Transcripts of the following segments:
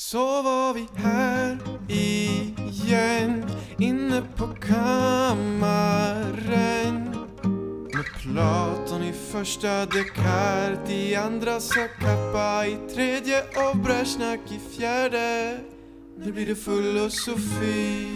Så var vi här igen inne på kammaren. Med Platon i första Descartes i andra Zacapa i tredje och Brezjnak i fjärde. Nu blir det filosofi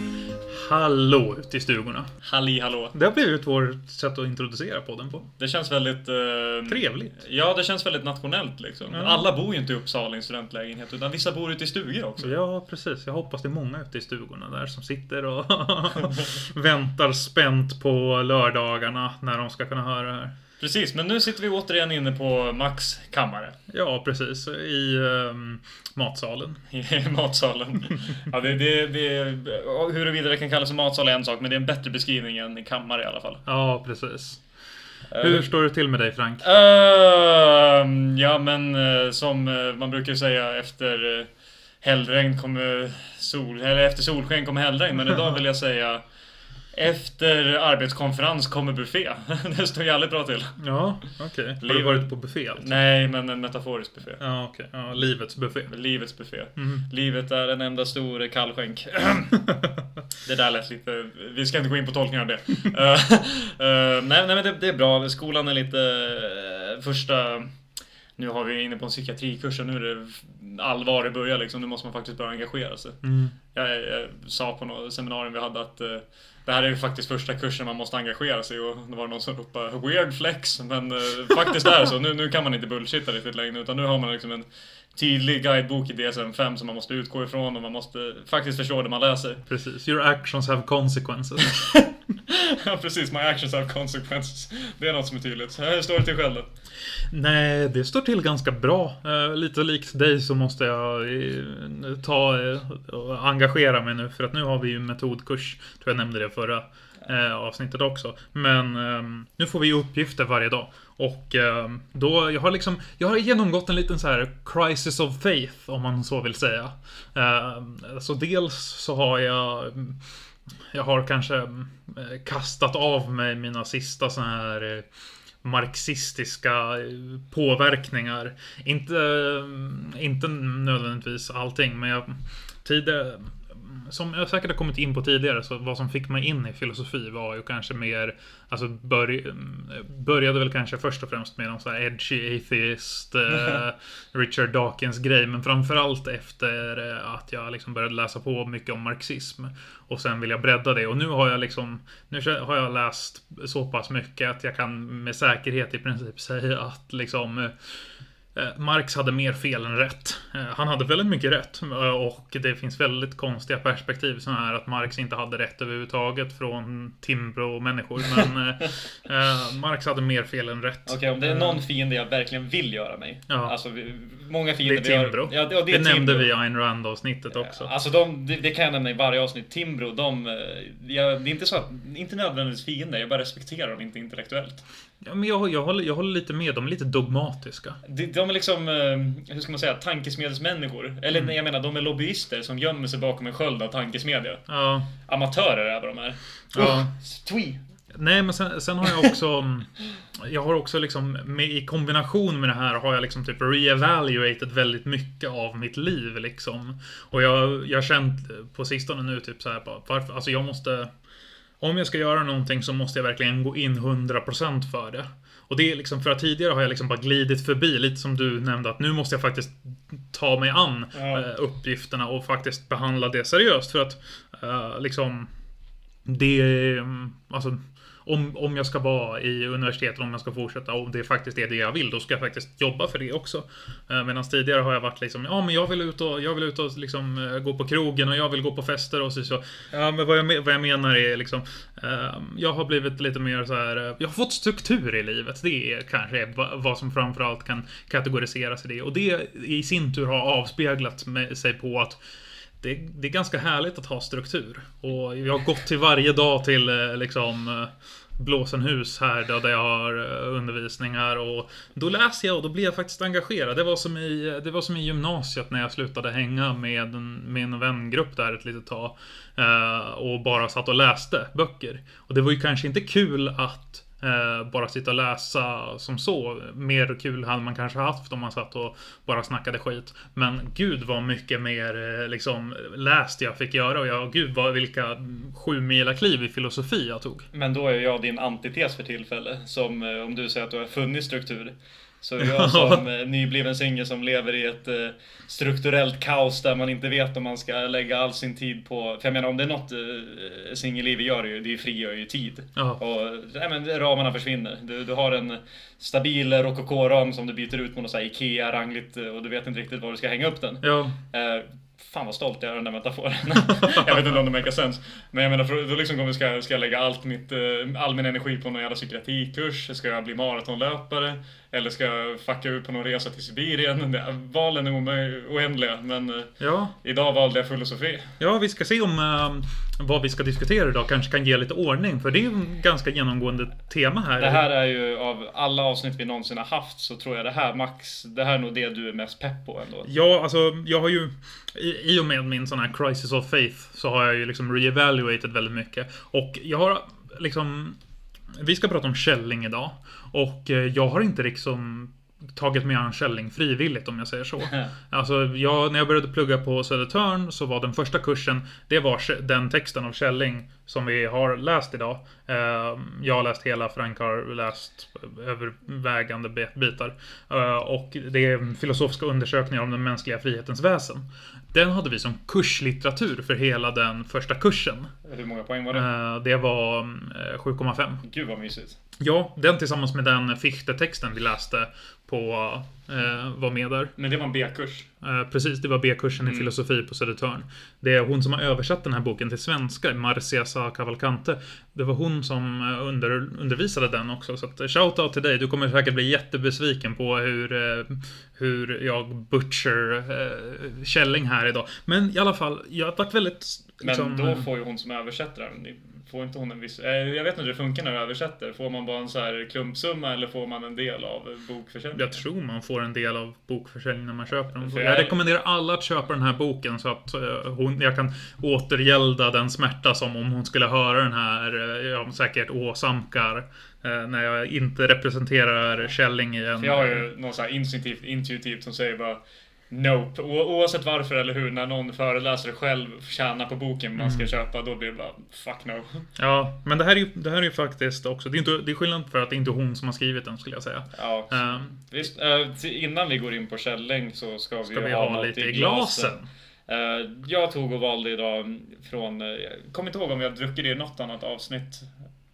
Hallå ute i stugorna. Halli hallå. Det har blivit vårt sätt att introducera podden på. Det känns väldigt... Eh, Trevligt. Ja, det känns väldigt nationellt liksom. Ja. Alla bor ju inte i Uppsala i en studentlägenhet, utan vissa bor ute i stugor också. Ja, precis. Jag hoppas det är många ute i stugorna där som sitter och väntar spänt på lördagarna när de ska kunna höra det här. Precis, men nu sitter vi återigen inne på Max kammare. Ja, precis. I ehm, matsalen. I matsalen. Ja, det, det, det, huruvida det kan kallas för matsal är en sak, men det är en bättre beskrivning än kammare i alla fall. Ja, precis. Hur står det till med dig Frank? Ehm, ja, men eh, som eh, man brukar säga efter uh, hällregn kommer sol, eller efter solsken kommer hällregn, men idag vill jag säga efter arbetskonferens kommer buffé. det står jävligt bra till. Ja, okej. Har du varit på buffé alltså? Nej, men en metaforisk buffé. Ja, okej. Ja, livets buffé. Livets buffé. Mm. Livet är en enda stor kallskänk. det där lät lite... Vi ska inte gå in på tolkningar av det. Eh, nej, nej, men det, det är bra. Skolan är lite... eh, första... Nu har vi inne på en psykiatrikurs och nu är det allvar i början liksom. Nu måste man faktiskt börja engagera sig. Mm. Jag, jag sa på något seminarium vi hade att det här är ju faktiskt första kursen man måste engagera sig i och det var någon som ropade weird flex men eh, faktiskt är det så. Nu, nu kan man inte bullshitta riktigt längre utan nu har man liksom en tydlig guidebok i DSM-5 som man måste utgå ifrån och man måste faktiskt förstå det man läser. Precis. Your actions have consequences. ja precis, my actions have consequences. Det är något som är tydligt. Hur står det till själv då? Nej, det står till ganska bra. Eh, lite likt dig så måste jag eh, ta eh, och engagera mig nu. För att nu har vi ju metodkurs. Tror jag nämnde det förra eh, avsnittet också. Men eh, nu får vi uppgifter varje dag. Och eh, då, jag har liksom, jag har genomgått en liten så här crisis of faith, om man så vill säga. Ehm, så dels så har jag jag har kanske eh, kastat av mig mina sista såna här eh, marxistiska eh, påverkningar. Inte, ehm, inte nödvändigtvis allting, men jag tidigare som jag säkert har kommit in på tidigare, så vad som fick mig in i filosofi var ju kanske mer, alltså börj, började väl kanske först och främst med någon sån här edgy atheist, eh, Richard Dawkins grej, men framförallt efter eh, att jag liksom började läsa på mycket om marxism. Och sen vill jag bredda det och nu har jag liksom, nu har jag läst så pass mycket att jag kan med säkerhet i princip säga att liksom Marx hade mer fel än rätt. Eh, Han hade väldigt mycket rätt eh, och det finns väldigt konstiga perspektiv som är att Marx inte hade rätt överhuvudtaget från Timbro-människor. Men eh, eh, Marx hade mer fel än rätt. Okej, om det är någon fiende jag verkligen vill göra mig. Ja. Alltså, många Det fiender är vi har- Timbro. Ja, det, det det, är nämnde Timbro. vi i Ayn Rand-avsnittet också. Alltså de, det, det kan jag nämna i varje avsnitt. Timbro, de... eh, Jag, det är inte så att, inte nödvändigtvis fiender, jag bara respekterar dem inte intellektuellt. Ja, men jag, jag, håller, jag håller lite med, de är lite dogmatiska. De, de är liksom, eh, hur ska man säga, tankesmedelsmänniskor. Eller Mm. jag menar, de är lobbyister som gömmer sig bakom en sköld av tankesmedja. Ja, Amatörer är vad de är. Ja. Uh. Nej, men sen, sen har jag också... mm, jag har också liksom, med, i kombination med det här har jag liksom typ re-evaluated väldigt mycket av mitt liv liksom. Och jag, jag har känt på sistone nu typ så här, bara, varför, alltså jag måste... Om jag ska göra någonting så måste jag verkligen gå in 100% för det. Och det är liksom, för att tidigare har jag liksom bara glidit förbi, lite som du nämnde, att nu måste jag faktiskt ta mig an Ja. eh, uppgifterna och faktiskt behandla det seriöst. För att eh, liksom, det är, mm, alltså, om, om jag ska vara i universitetet, om jag ska fortsätta, och det faktiskt är det jag vill, då ska jag faktiskt jobba för det också. Eh, Medan tidigare har jag varit liksom, ja men jag vill ut och, jag vill ut och liksom eh, gå på krogen och jag vill gå på fester och så. så. Ja men vad jag, vad jag menar är liksom, ehm, jag har blivit lite mer så här, eh, jag har fått struktur i livet. Det är kanske vad som framförallt kan kategoriseras i det. Och det i sin tur har avspeglat sig på att det, det är ganska härligt att ha struktur. Och jag har gått till varje dag till eh, liksom eh, Blåsenhus här där jag har eh, undervisningar och då läser jag och då blir jag faktiskt engagerad. Det var som i, det var som i gymnasiet när jag slutade hänga med en, med en vängrupp där ett litet tag. Och bara satt och läste böcker. Och det var ju kanske inte kul att Eh, bara sitta och läsa som så. Mer kul hade man kanske haft om man satt och bara snackade skit. Men gud vad mycket mer eh, liksom läst jag fick göra och jag, gud vad vilka sju mila kliv i filosofi jag tog. Men då är jag din antites för tillfälle. Som eh, om du säger att du har funnit struktur. Så jag som eh, nybliven singel som lever i ett eh, strukturellt kaos där man inte vet om man ska lägga all sin tid på... För jag menar om det är något eh, singellivet gör ju, det frigör ju tid. Ja. Och nej, men ramarna försvinner. Du, du har en stabil rokoko-ram som du byter ut mot något Ikea-rangligt eh, och du vet inte riktigt var du ska hänga upp den. Ja, Eh, fan vad stolt jag är över den där metaforen. jag vet inte om det makar sense. Men jag menar, för, då liksom kommer ska, ska jag lägga allt mitt, all min energi på någon jävla psykiatrikurs? Ska jag bli maratonlöpare? Eller ska fucka ut på någon resa till Sibirien? Valen är oändliga, men eh, ja. idag valde jag filosofi. Ja, vi ska se om eh, vad vi ska diskutera idag kanske kan ge lite ordning. För det är ju en ganska genomgående tema här. Det här är ju av alla avsnitt vi någonsin har haft så tror jag det här max, det här är nog det du är mest pepp på ändå. Ja, alltså jag har ju i, i och med min sån här crisis of faith så har jag ju liksom reevaluated väldigt mycket. Och jag har liksom Vi ska prata om Källing idag. Och eh, jag har inte liksom tagit mig an Källing frivilligt om jag säger så. Alltså, jag, när jag började plugga på Södertörn så var den första kursen, det var den texten av Källing som vi har läst idag. Eh, jag har läst hela, Frank har läst övervägande bitar. Eh, och det är filosofiska undersökningar om den mänskliga frihetens väsen. Den hade vi som kurslitteratur för hela den första kursen. Hur många poäng var det? Eh, det var eh, 7,5. Gud vad mysigt. Ja, den tillsammans med den Fichte-texten vi läste på eh, var med där. Men det var en B-kurs. Eh, precis, det var B-kursen i Mm. filosofi på Södertörn. Det är hon som har översatt den här boken till svenska, Marcia Sa Cavalcante. Det var hon som eh, under, undervisade den också. Så att, eh, shout-out till dig. Du kommer säkert bli jättebesviken på hur, eh, hur jag butcher eh, Källing här idag. Men i alla fall, jag har varit väldigt... Men liksom, då får ju hon som översätter den, får inte hon en viss... eh, Jag vet inte hur det funkar när du översätter. Får man bara en så här klumpsumma eller får man en del av bokförsäljningen? Jag tror man får en del av bokförsäljningen när man köper den. Jag jag- rekommenderar alla att köpa den här boken så att eh, hon, jag kan återgälda den smärta som om hon skulle höra den här, eh, ja, säkert åsamkar. När jag inte representerar Källing i en... För jag har ju något så instinktivt, intuitivt som säger bara Nope. O- oavsett varför eller hur, när någon föreläsare själv tjänar på boken man ska köpa, då blir det bara fuck no. Ja, men det här är ju, det här är ju faktiskt också... Det är, inte, det är skillnad för att det är inte hon som har skrivit den skulle jag säga. Ja. Eh, Visst, till- innan vi går in på Källing så ska vi, Ska vi ha, ha lite i glasen. glasen? Eh, jag tog och valde idag från, eh, jag kommer inte ihåg om har druckit det i något annat avsnitt.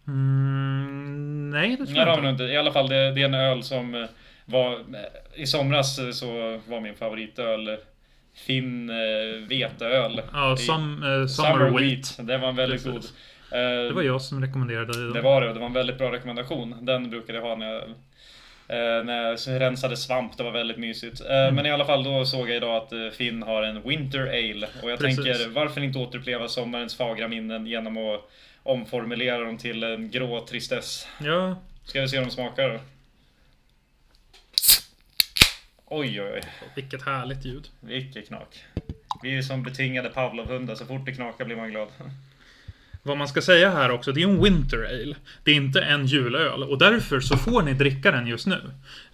Mm, nej, det tror jag inte. I alla fall, det, det är en öl som var... I somras så var min favoritöl Finn eh, veteöl. Ja, som, eh, Summer Wheat. Det var en väldigt god. Precis. Eh, Det var jag som rekommenderade det. Det var det och det var en väldigt bra rekommendation. Den brukade jag ha när jag, eh, när jag rensade svamp. Det var väldigt mysigt. Eh, Mm. Men i alla fall då såg jag idag att eh, Finn har en Winter Ale. Och jag Precis. tänker varför inte återuppleva sommarens fagra minnen genom att omformulera dem till en grå tristess. Ja, Ska vi se hur de smakar då? Oj, oj, oj. vilket härligt ljud. Vilket knak. Vi är som betingade Pavlovhundar. Så fort det knakar blir man glad. Vad man ska säga här också, det är en Winter Ale. Det är inte en julöl och därför så får ni dricka den just nu.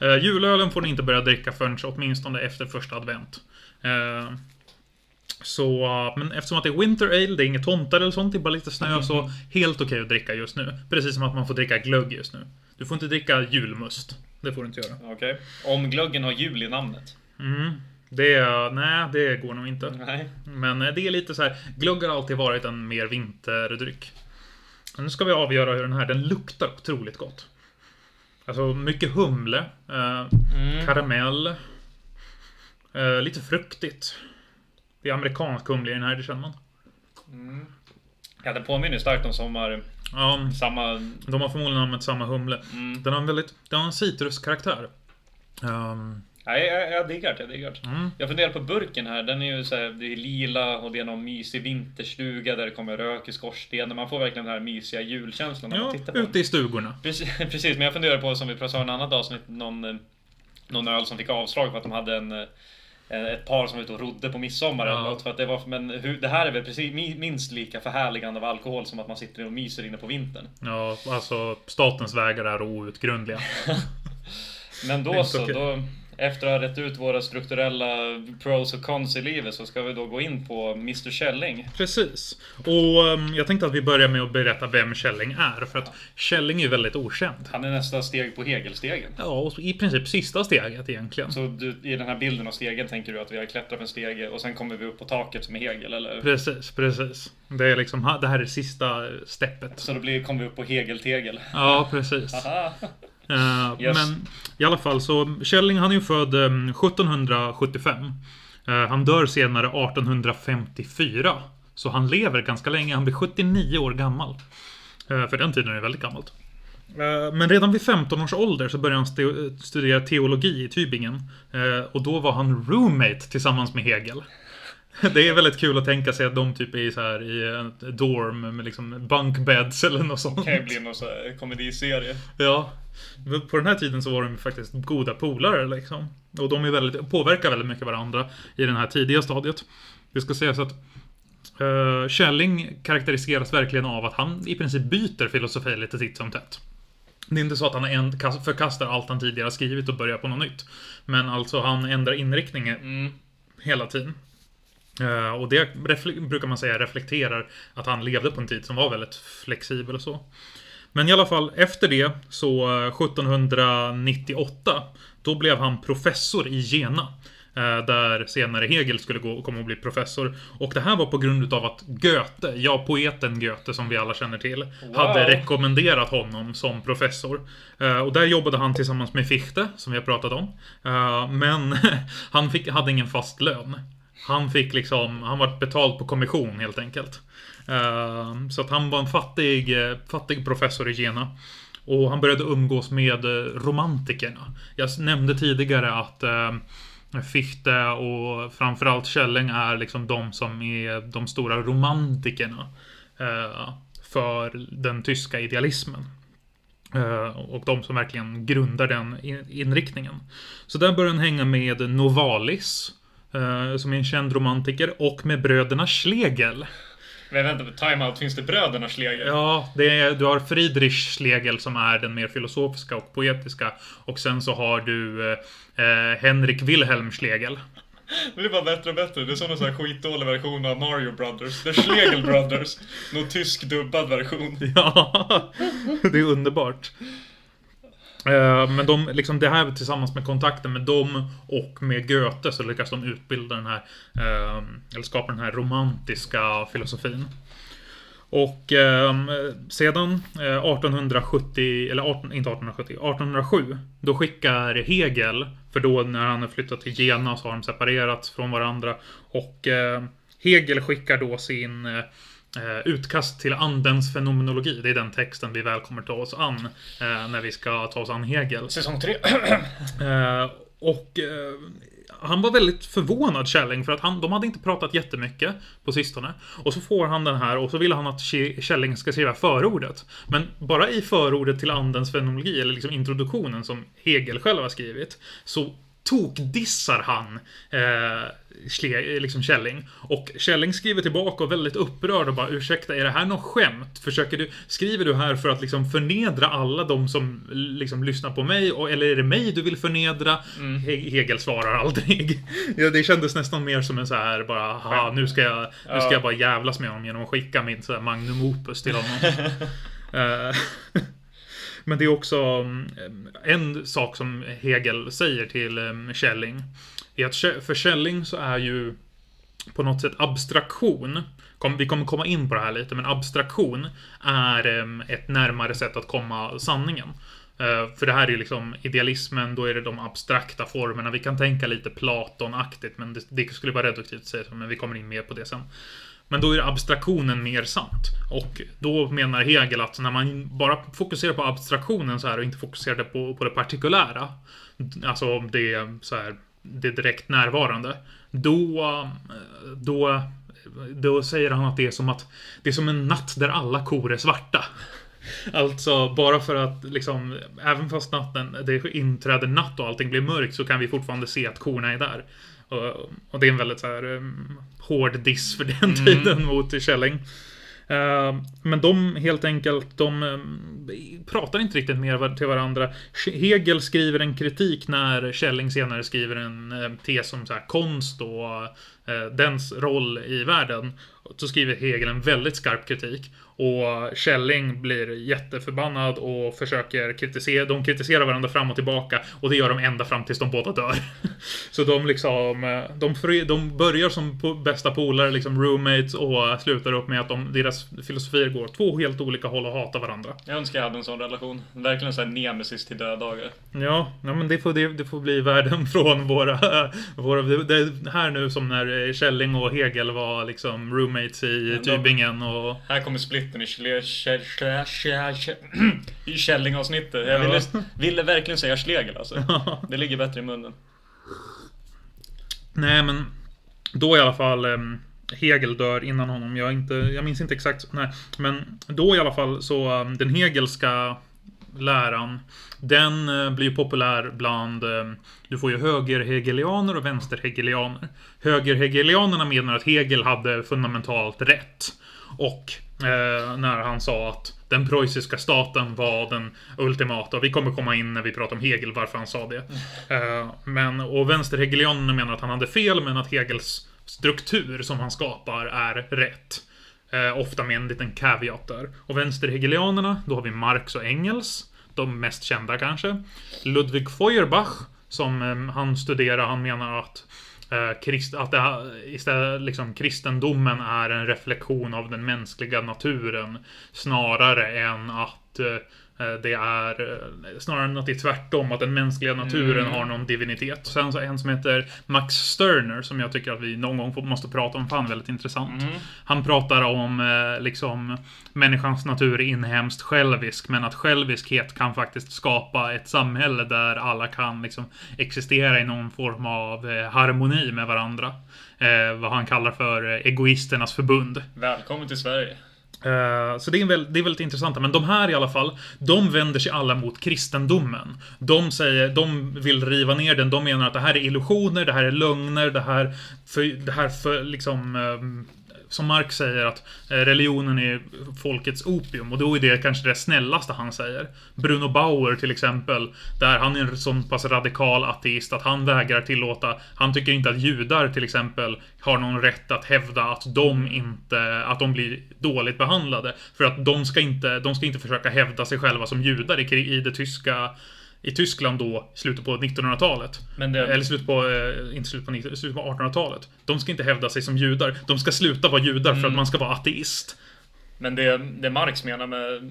Uh, julölen får ni inte börja dricka förrän åtminstone efter första advent. Eh, så, eh, men eftersom att det är Winter Ale, det är inget tomtar eller sånt, det är bara lite snö, så helt okej att dricka just nu. Precis som att man får dricka glögg just nu. Du får inte dricka julmust. Det får du inte göra. Okej. Om glöggen har jul i namnet. Mm. Det, nej, det går nog inte. Nej. Men eh, det är lite så här. Glögg har alltid varit en mer vinterdryck. Nu ska vi avgöra hur den här, den luktar otroligt gott. Alltså mycket humle, eh, Mm. karamell, eh, lite fruktigt. Det är amerikansk humle i den här, det känner man. Mm. Ja, det påminner starkt om sommar. Ja, Samma... de har förmodligen använt samma humle. Mm. Den har en väldigt, den har en citruskaraktär. Um, Nej, jag, jag diggar det, jag diggar det. mm. Jag funderar på burken här. Den är ju så här, det är lila och det är någon mysig vinterstuga där det kommer rök i skorstenen. Man får verkligen den här mysiga julkänslan när man Ja, tittar på den. ute i stugorna. Precis, precis, men jag funderar på som vi pratade om i annat avsnitt, någon, eh, någon öl som fick avslag för att de hade en, eh, ett par som var ute och rodde på midsommar eller Ja. något. För att det, var, men hur, det här är väl precis, mi- minst lika förhärligande av alkohol som att man sitter och myser inne på vintern. Ja, alltså statens vägar är outgrundliga. Men då så, då, efter att ha rätt ut våra strukturella pros och cons i livet så ska vi då gå in på Mr Källing. Precis. Och um, jag tänkte att vi börjar med att berätta vem Källing är. För att Källing är ju väldigt okänd. Han är nästa steg på Hegelstegen. Ja, och i princip sista steget egentligen. Så du, i den här bilden av stegen tänker du att vi har klättrat en stege och sen kommer vi upp på taket som är Hegel, eller? Precis, precis. Det är liksom, det här är sista steppet. Så då blir, kommer vi upp på Hegeltegel. Ja, precis. Eh, Yes. Men i alla fall så, Källing han är ju född eh, 1775. Eh, han dör senare 1854. Så han lever ganska länge, han blir 79 år gammal. Eh, för den tiden är det väldigt gammalt. Eh, Men redan vid 15 års ålder så började han stu- studera teologi i Tübingen. Eh, Och då var han roommate tillsammans med Hegel. Det är väldigt kul att tänka sig att de typ är så här i en dorm med liksom bunkbeds eller något sånt. Det kan ju bli någon sån här komediserie. Ja. På den här tiden så var de faktiskt goda polare liksom. Och de är väldigt, påverkar väldigt mycket varandra i det här tidiga stadiet. Det ska sägas att uh, Källing karaktäriseras verkligen av att han i princip byter filosofi lite titt som tätt. Det är inte så att han en- förkastar allt han tidigare skrivit och börjar på något nytt. Men alltså han ändrar inriktning Mm. hela tiden. Eh, och det brukar man säga reflekterar att han levde på en tid som var väldigt flexibel och så. Men i alla fall, efter det, så eh, 1798, då blev han professor i Jena. eh, Där senare Hegel skulle gå och komma och bli professor. Och det här var på grund av att Goethe, ja poeten Goethe som vi alla känner till, hade rekommenderat honom som professor. Eh, Och där jobbade han tillsammans med Fichte, som vi har pratat om. Eh, Men han fick, hade ingen fast lön. Han fick liksom, han var betald på kommission helt enkelt. Eh, så att han var en fattig, eh, fattig professor i Jena. Och han började umgås med eh, romantikerna. Jag nämnde tidigare att Fichte och framförallt Källing är liksom de som är de stora romantikerna. För den tyska idealismen. Och de som verkligen grundar den inriktningen. Så där började han hänga med Novalis eh, Som är en känd romantiker. Och med bröderna Schlegel. Men vänta, time out. Finns det bröderna Schlegel? Ja, det är, du har Friedrich Schlegel som är den mer filosofiska och poetiska. Och sen så har du eh, Henrik Wilhelm Schlegel. Det blir bara bättre och bättre. Det är som en sån här skitdålig version av Mario Brothers. The Schlegel Brothers. Någon tysk dubbad version. Ja, det är underbart. Eh, men de, liksom det här tillsammans med kontakten med dem och med Goethe så lyckas de utbilda den här, eh, eller skapa den här romantiska filosofin. Och ehm, sedan eh, 1870, eller 18, inte 1870, 1807, då skickar Hegel, för då när han har flyttat till Jena så har de separerats från varandra. Och ehm, Hegel skickar då sin utkast till andens fenomenologi. Det är den texten vi väl kommer ta oss an eh, när vi ska ta oss an Hegel. Säsong 3. Eh, och eh, han var väldigt förvånad, Källing, för att han, de hade inte pratat jättemycket på sistone. Och så får han den här och så vill han att Källing ska skriva förordet. Men bara i förordet till Andens fenomenologi, eller liksom introduktionen som Hegel själv har skrivit, så tokdissar han eh, Schle- liksom Källing. Och Källing skriver tillbaka och väldigt upprörd och bara ursäkta, är det här något skämt? Försöker du, skriver du här för att liksom förnedra alla de som liksom lyssnar på mig? Och, eller är det mig du vill förnedra? He- Hegel svarar aldrig. ja, det kändes nästan mer som en så här bara, haha, nu ska jag, nu ska jag bara jävlas med honom genom att skicka min så här magnum opus till honom. Men det är också mm, en sak som Hegel säger till mm, Schelling. Är att för Schelling så är ju på något sätt abstraktion. Vi kommer komma in på det här lite, men abstraktion är mm, ett närmare sätt att komma sanningen. Eh, för det här är ju liksom idealismen, då är det de abstrakta formerna. Vi kan tänka lite Platonaktigt, men det, det skulle vara reduktivt att säga så, men vi kommer in mer på det sen. Men då är abstraktionen mer sant. Och då menar Hegel att när man bara fokuserar på abstraktionen så här och inte fokuserar på, på det partikulära, alltså det, så här, det direkt närvarande, då, då, då säger han att det är som att det är som en natt där alla kor är svarta. Alltså, bara för att liksom, även fast natten, det inträder natt och allting blir mörkt så kan vi fortfarande se att korna är där. Och, och det är en väldigt så här um, hård diss för den tiden mot Schelling. Eh, men de helt enkelt, de eh, pratar inte riktigt mer till varandra. Hegel skriver en kritik när Schelling senare skriver en eh, tes om så här, konst och dens roll i världen. Så skriver Hegel en väldigt skarp kritik. Och Schelling blir jätteförbannad och försöker kritisera, de kritiserar varandra fram och tillbaka. Och det gör de ända fram tills de båda dör. Så de liksom, eh, de, de börjar som bästa polare, liksom roommates och slutar upp med att de, deras filosofier går två helt olika håll och hatar varandra. Jag önskar jag hade en sån relation. Verkligen såhär nemesis till döddagar. Ja, ja men det får, det, det får bli världen från våra, våra det, här nu som när Schelling och Hegel var liksom roommates i Ja, de- Tübingen och Här kommer splitten i Schle- Schle- Schle- Schle- Schle- I Källing-avsnittet. Jag ville, ville verkligen säga Schlegel alltså. Det ligger bättre i munnen. Nej, men då i alla fall em, Hegel dör innan honom. Jag, inte, jag minns inte exakt. Nej, men då i alla fall så em, den Hegelska läran, den eh, blir populär bland, eh, du får ju högerhegelianer och vänsterhegelianer. Högerhegelianerna menar att Hegel hade fundamentalt rätt. Och eh, när han sa att den preussiska staten var den ultimata. Och vi kommer komma in när vi pratar om Hegel, varför han sa det. Eh, men, och vänsterhegelianerna menar att han hade fel, men att Hegels struktur som han skapar är rätt. Eh, ofta med en liten caveat där. Och vänsterhegelianerna, då har vi Marx och Engels. De mest kända kanske. Ludwig Feuerbach, som eh, han studerar, han menar att eh, krist, att det, istället, liksom, kristendomen är en reflektion av den mänskliga naturen snarare än att eh, det är eh, snarare att det är tvärtom, att den mänskliga naturen har någon divinitet. Sen så en som heter Max Stirner som jag tycker att vi någon gång måste prata om, för han är väldigt intressant. Han pratar om eh, liksom människans natur är inhemskt självisk, men att själviskhet kan faktiskt skapa ett samhälle där alla kan liksom existera i någon form av eh, harmoni med varandra. Eh, vad han kallar för eh, egoisternas förbund. Välkommen till Sverige. Eh, så det är, väl, det är väldigt intressant. Men de här i alla fall, de vänder sig alla mot kristendomen. De säger, de vill riva ner den. De menar att det här är illusioner, det här är lögner, det här för, det här för liksom ehm, som Marx säger att eh, religionen är folkets opium och då är det kanske det snällaste han säger. Bruno Bauer till exempel, där han är en sån pass radikal ateist att han vägrar tillåta, han tycker inte att judar till exempel har någon rätt att hävda att de inte, att de blir dåligt behandlade. För att de ska inte, de ska inte försöka hävda sig själva som judar i, i det tyska i Tyskland då, i slutet på 1900-talet. Men det- Eller slutet på, eh, inte slutet på, 19, slutet på 1800-talet. De ska inte hävda sig som judar. De ska sluta vara judar för att man ska vara ateist. Men det, det Marx menar med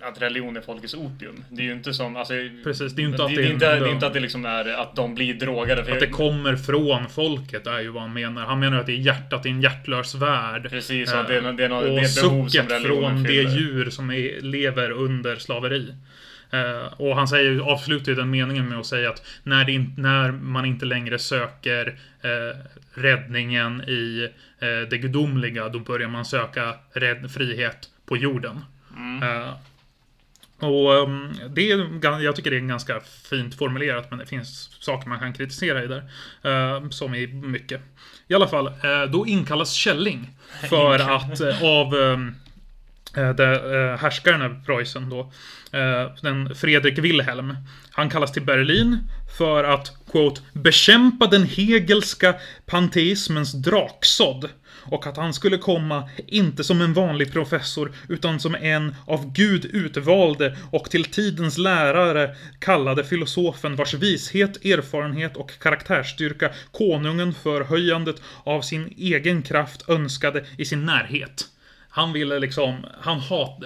att religion är folkets opium. Det är ju inte som, alltså, Precis, det är ju inte det, att det, det är inte, det är inte att det liksom är att de blir drogade. För Att det kommer från folket är ju vad han menar. Han menar att det är hjärtat, det är en hjärtlös värld. Precis, att det är, det är, något, och det är behov som religionen från det fyller. djur som är, lever under slaveri. Eh, och han säger, avslutar ju den meningen med att säga att när, in, när man inte längre söker eh, räddningen i eh, det gudomliga, då börjar man söka rädd, frihet på jorden. Eh, och um, det är, jag tycker det är ganska fint formulerat, men det finns saker man kan kritisera i där. eh, som i mycket. I alla fall, eh, då inkallas Källing för att eh, av Eh, där, eh, härskaren över Preussen då, eh, den Fredrik Wilhelm. Han kallas till Berlin för att, quote, bekämpa den hegelska panteismens draksådd. Och att han skulle komma, inte som en vanlig professor, utan som en av Gud utvalde och till tidens lärare kallade filosofen vars vishet, erfarenhet och karaktärsstyrka konungen för höjandet av sin egen kraft önskade i sin närhet. Han ville liksom, han hat,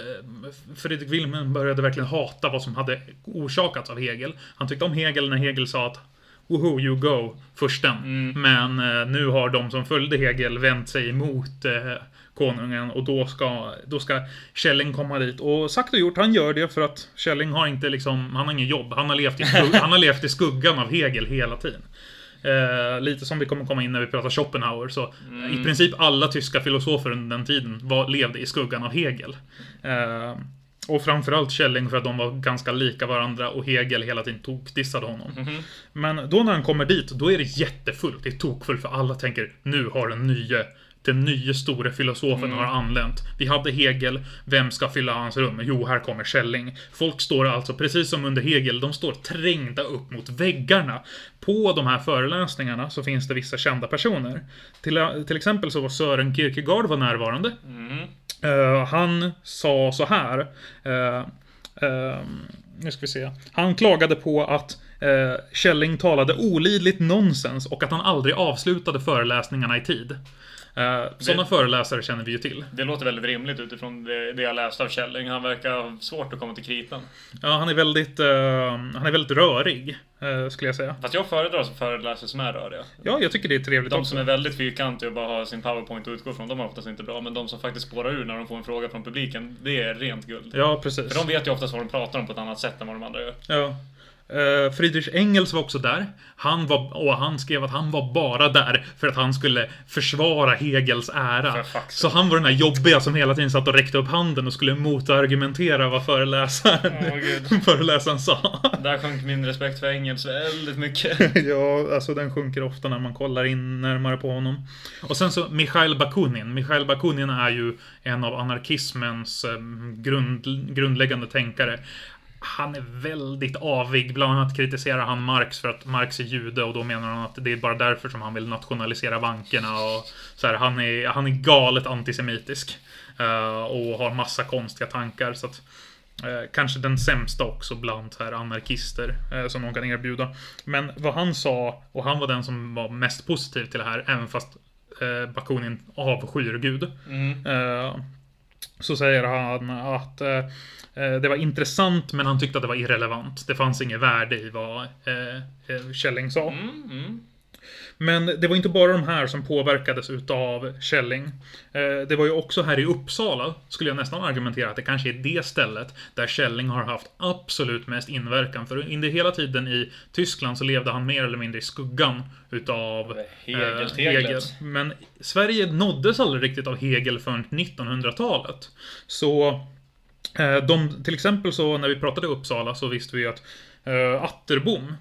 Fredrik Wilhelm började verkligen hata vad som hade orsakats av Hegel. Han tyckte om Hegel när Hegel sa att Woho, you go, försten. Men eh, nu har de som följde Hegel vänt sig emot eh, konungen och då ska, då ska Källing komma dit. Och sagt och gjort, han gör det för att Källing har inte liksom, han har inget jobb. Han har levt i, skugg, han har levt i skuggan av Hegel hela tiden. Eh, lite som vi kommer komma in när vi pratar Schopenhauer. Så i princip alla tyska filosofer under den tiden var, levde i skuggan av Hegel. Eh, Och framförallt Källing för att de var ganska lika varandra och Hegel hela tiden tokdissade honom. Mhm. Men då när han kommer dit, då är det jättefullt. Det är tokfullt för alla tänker nu har den nya den nya store filosofen har anlänt. Vi hade Hegel, vem ska fylla hans rum? Jo, här kommer Schelling. Folk står alltså, precis som under Hegel, de står trängda upp mot väggarna. På de här föreläsningarna så finns det vissa kända personer. Till, till exempel så var Sören Kierkegaard var närvarande. Mhm. Eh, han sa så här. eh, eh, nu ska vi se. Han klagade på att uh, Källing talade olidligt nonsens och att han aldrig avslutade föreläsningarna i tid. Sådana föreläsare känner vi ju till. Det låter väldigt rimligt utifrån det, det jag läste av Källing. Han verkar ha svårt att komma till kritan. Ja, han är väldigt, uh, han är väldigt rörig, uh, skulle jag säga. Fast jag föredrar som föreläsare som är röriga. Ja, jag tycker det är trevligt De också. som är väldigt fyrkantiga och bara har sin powerpoint att utgå från, de är oftast inte bra. Men de som faktiskt spårar ur när de får en fråga från publiken, det är rent guld. Ja, precis. För de vet ju oftast vad de pratar om på ett annat sätt än vad de andra gör. Ja. Uh, Friedrich Engels var också där. Han var, och han skrev att han var bara där för att han skulle försvara Hegels ära. Så han var den här jobbiga som hela tiden satt och räckte upp handen och skulle motargumentera vad föreläsaren, gud. föreläsaren sa. Där sjönk min respekt för Engels väldigt mycket. ja, alltså den sjunker ofta när man kollar in närmare på honom. Och sen så Mikhail Bakunin. Mikhail Bakunin är ju en av anarkismens eh, grund, grundläggande tänkare. Han är väldigt avig. Bland annat kritiserar han Marx för att Marx är jude och då menar han att det är bara därför som han vill nationalisera bankerna. Och så här, han, är, han är galet antisemitisk. eh, och har massa konstiga tankar. Så att, Eh, kanske den sämsta också bland här anarkister eh, som någon kan erbjuda. Men vad han sa, och han var den som var mest positiv till det här, även fast eh, Bakunin avskyr Gud. Mm. Så säger han att eh, eh, det var intressant men han tyckte att det var irrelevant. Det fanns inget värde i vad eh, eh Källing sa. Mm, mm. Men det var inte bara de här som påverkades utav Källing. Eh, Det var ju också här i Uppsala, skulle jag nästan argumentera, att det kanske är det stället där Källing har haft absolut mest inverkan. För under hela tiden i Tyskland så levde han mer eller mindre i skuggan utav eh, Hegelteglet. Men Sverige nåddes aldrig riktigt av Hegel förrän 1900-talet. Så eh, de, till exempel så när vi pratade Uppsala så visste vi att eh, Atterbom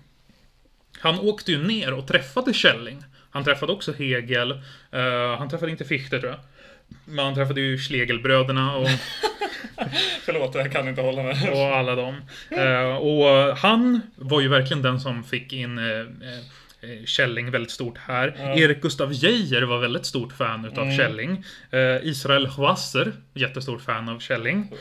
han åkte ju ner och träffade Källing. Han träffade också Hegel. Eh, han träffade inte Fichte tror jag. Men han träffade ju Schlegelbröderna och, Förlåt, jag kan inte hålla mig. och alla dem. Eh, och han var ju verkligen den som fick in eh, Källing väldigt stort här. Ja. Erik Gustav Geijer var väldigt stort fan utav Mm. Källing. Israel Hwasser, jättestort fan av Källing. Eh,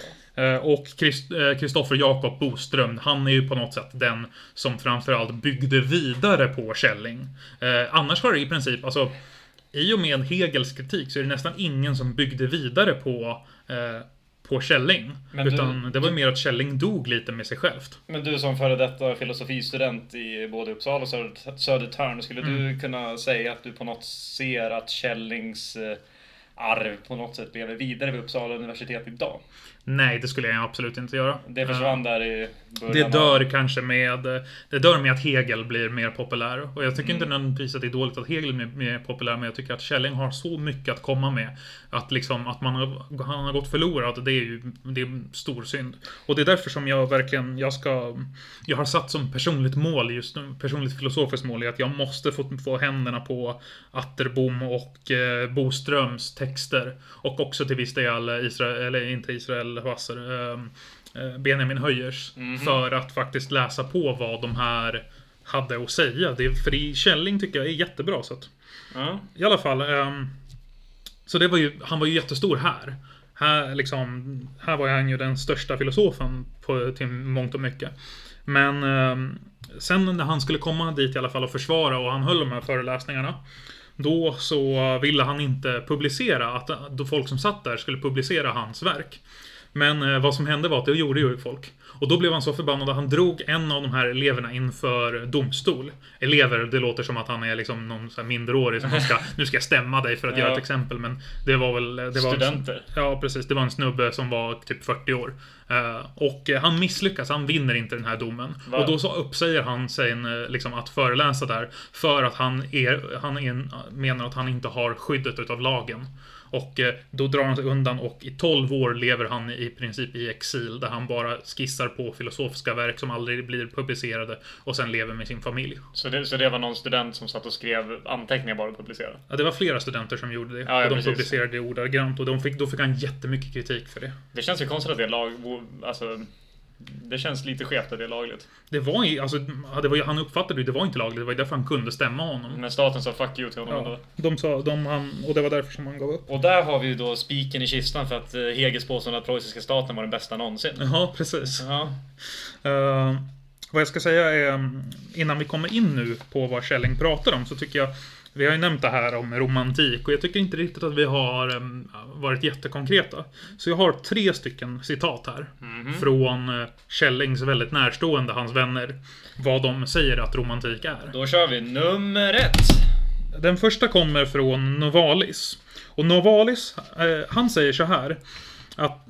Och Krist- eh, Kristoffer Jakob Boström, han är ju på något sätt den som framförallt byggde vidare på Källing. Eh, annars har det i princip, alltså i och med Hegels kritik så är det nästan ingen som byggde vidare på eh, på Källing. Men du- utan det var ju mer att Källing dog lite med sig självt. Men du som före detta filosofistudent i både Uppsala och Söder- Södertörn, skulle Mm. du kunna säga att du på något ser att Källings eh, arv på något sätt lever vidare vid Uppsala universitet idag? Nej, det skulle jag absolut inte göra. Det försvann där i början Det av- dör kanske med Det dör med att Hegel blir mer populär. Och jag tycker Mm. inte nödvändigtvis att det är dåligt att Hegel blir mer populär, men jag tycker att Källing har så mycket att komma med. Att liksom, att man har, han har gått förlorad, det är ju det är stor synd. Och det är därför som jag verkligen, jag ska Jag har satt som personligt mål just nu, personligt filosofiskt mål, är att jag måste få, få händerna på Atterbom och eh, Boströms texter. Och också till viss del Israel, eller inte Israel Hwasser, eh, eh, Benjamin Höjers. Mhm. För att faktiskt läsa på vad de här hade att säga. Det, för i Källing tycker jag är jättebra. Så att, Ja. I alla fall. ehm, så det var ju, han var ju jättestor här. Här, liksom, här var han ju den största filosofen på, till mångt och mycket. Men ehm, sen när han skulle komma dit i alla fall och försvara och han höll de här föreläsningarna. Då så ville han inte publicera, att då folk som satt där skulle publicera hans verk. Men eh, vad som hände var att det gjorde ju folk. Och då blev han så förbannad att han drog en av de här eleverna inför domstol. Elever, det låter som att han är liksom någon så här minderårig som ska, nu ska jag stämma dig för att Ja. göra ett exempel. Men det var väl... Det var Studenter. Ja, precis. Det var en snubbe som var typ 40 år. Eh, och eh, han misslyckas, han vinner inte den här domen. Va? Och då så uppsäger han sig liksom, att föreläsa där. För att han, är, han är, menar att han inte har skyddet utav lagen. Och eh, då drar han sig undan och i 12 år lever han i princip i exil. Där han bara skissar på filosofiska verk som aldrig blir publicerade. Och sen lever med sin familj. Så det, så det var någon student som satt och skrev anteckningar bara och publicerade? Ja, det var flera studenter som gjorde det. Ja, ja, och de precis. publicerade det ordagrant. Och de fick, då fick han jättemycket kritik för det. Det känns ju konstigt att det lag... Alltså... Det känns lite skevt att det är lagligt. Det var ju, alltså, det var ju, han uppfattade ju, det var inte lagligt. Det var ju därför han kunde stämma honom. Men staten sa 'fuck you' till honom Ja, ändå. de sa, de, han, och det var därför som han gav upp. Och där har vi ju då spiken i kistan för att eh, Hegels påstående att preussiska staten var den bästa någonsin. Ja, precis. Ja. Eh, vad jag ska säga är, mm, innan vi kommer in nu på vad Schelling pratar om, så tycker jag vi har ju nämnt det här om romantik och jag tycker inte riktigt att vi har varit jättekonkreta. Så jag har tre stycken citat här. Från eh, Schellings väldigt närstående, hans vänner. Vad de säger att romantik är. Då kör vi nummer ett. Den första kommer från Novalis. Och Novalis, eh, han säger så här. Att,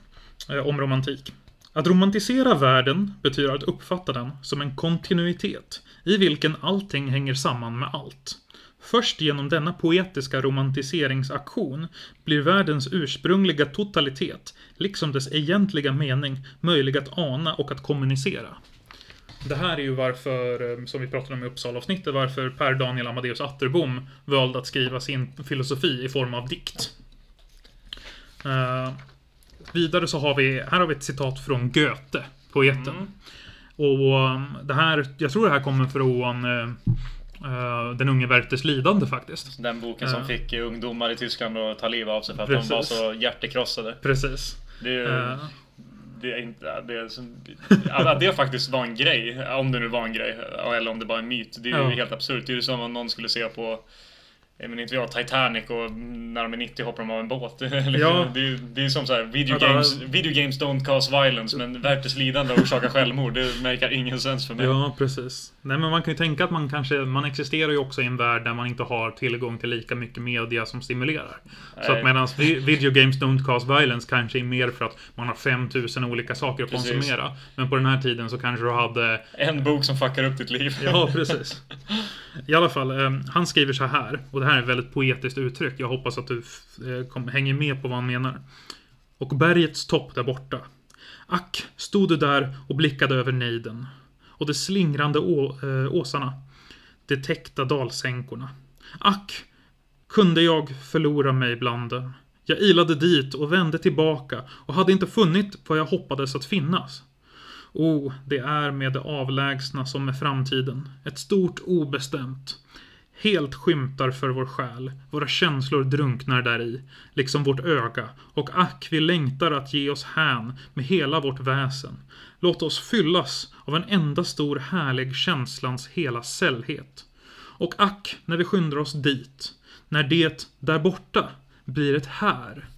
eh, om romantik. Att romantisera världen betyder att uppfatta den som en kontinuitet i vilken allting hänger samman med allt. Först genom denna poetiska romantiseringsaktion blir världens ursprungliga totalitet, liksom dess egentliga mening, möjlig att ana och att kommunicera. Det här är ju varför, eh, som vi pratade om i Uppsala-avsnittet, varför Per Daniel Amadeus Atterbom valde att skriva sin filosofi i form av dikt. Eh, vidare så har vi, här har vi ett citat från Goethe, poeten. Och um, det här, jag tror det här kommer från eh, eh, Den unge Werthers lidande faktiskt. Den boken som Ja. fick eh, ungdomar i Tyskland att ta livet av sig för att de var Precis. så hjärtekrossade. Precis. Det är, Eh, det är inte... Det är, som, att det faktiskt var en grej, om det nu var en grej, eller om det bara är en myt. Det är ju Ja. helt absurt. Det är ju som om någon skulle se på men inte jag, Titanic och när de är 90 hoppar de av en båt. Liksom, Ja. Det är det är som så här, video Ja, games, video games don't cause violence, men Werthers lidande orsakar självmord. Det märker ingen sens för mig. Ja, precis. Nej, men man kan ju tänka att man kanske, man existerar ju också i en värld där man inte har tillgång till lika mycket media som stimulerar. Så Nej. att medan vi- video games don't cause violence kanske är mer för att man har 5000 olika saker att Precis. konsumera. Men på den här tiden så kanske du hade En bok som fuckar upp ditt liv. Ja, precis. I alla fall, eh, han skriver så här. Och det här är ett väldigt poetiskt uttryck. Jag hoppas att du eh, kom, hänger med på vad han menar. Och bergets topp där borta. Ack, stod du där och blickade över nejden. Och de slingrande å, eh, åsarna. De täckta dalsänkorna. Ack, kunde jag förlora mig bland dem. Jag ilade dit och vände tillbaka och hade inte funnit vad jag hoppades att finnas. O, det är med det avlägsna som med framtiden. Ett stort obestämt. Helt skymtar för vår själ. Våra känslor drunknar där i, liksom vårt öga. Och ack, vi längtar att ge oss hän med hela vårt väsen. Låt oss fyllas av en enda stor härlig känslans hela sällhet. Och ack, när vi skyndar oss dit, när det där borta blir ett här.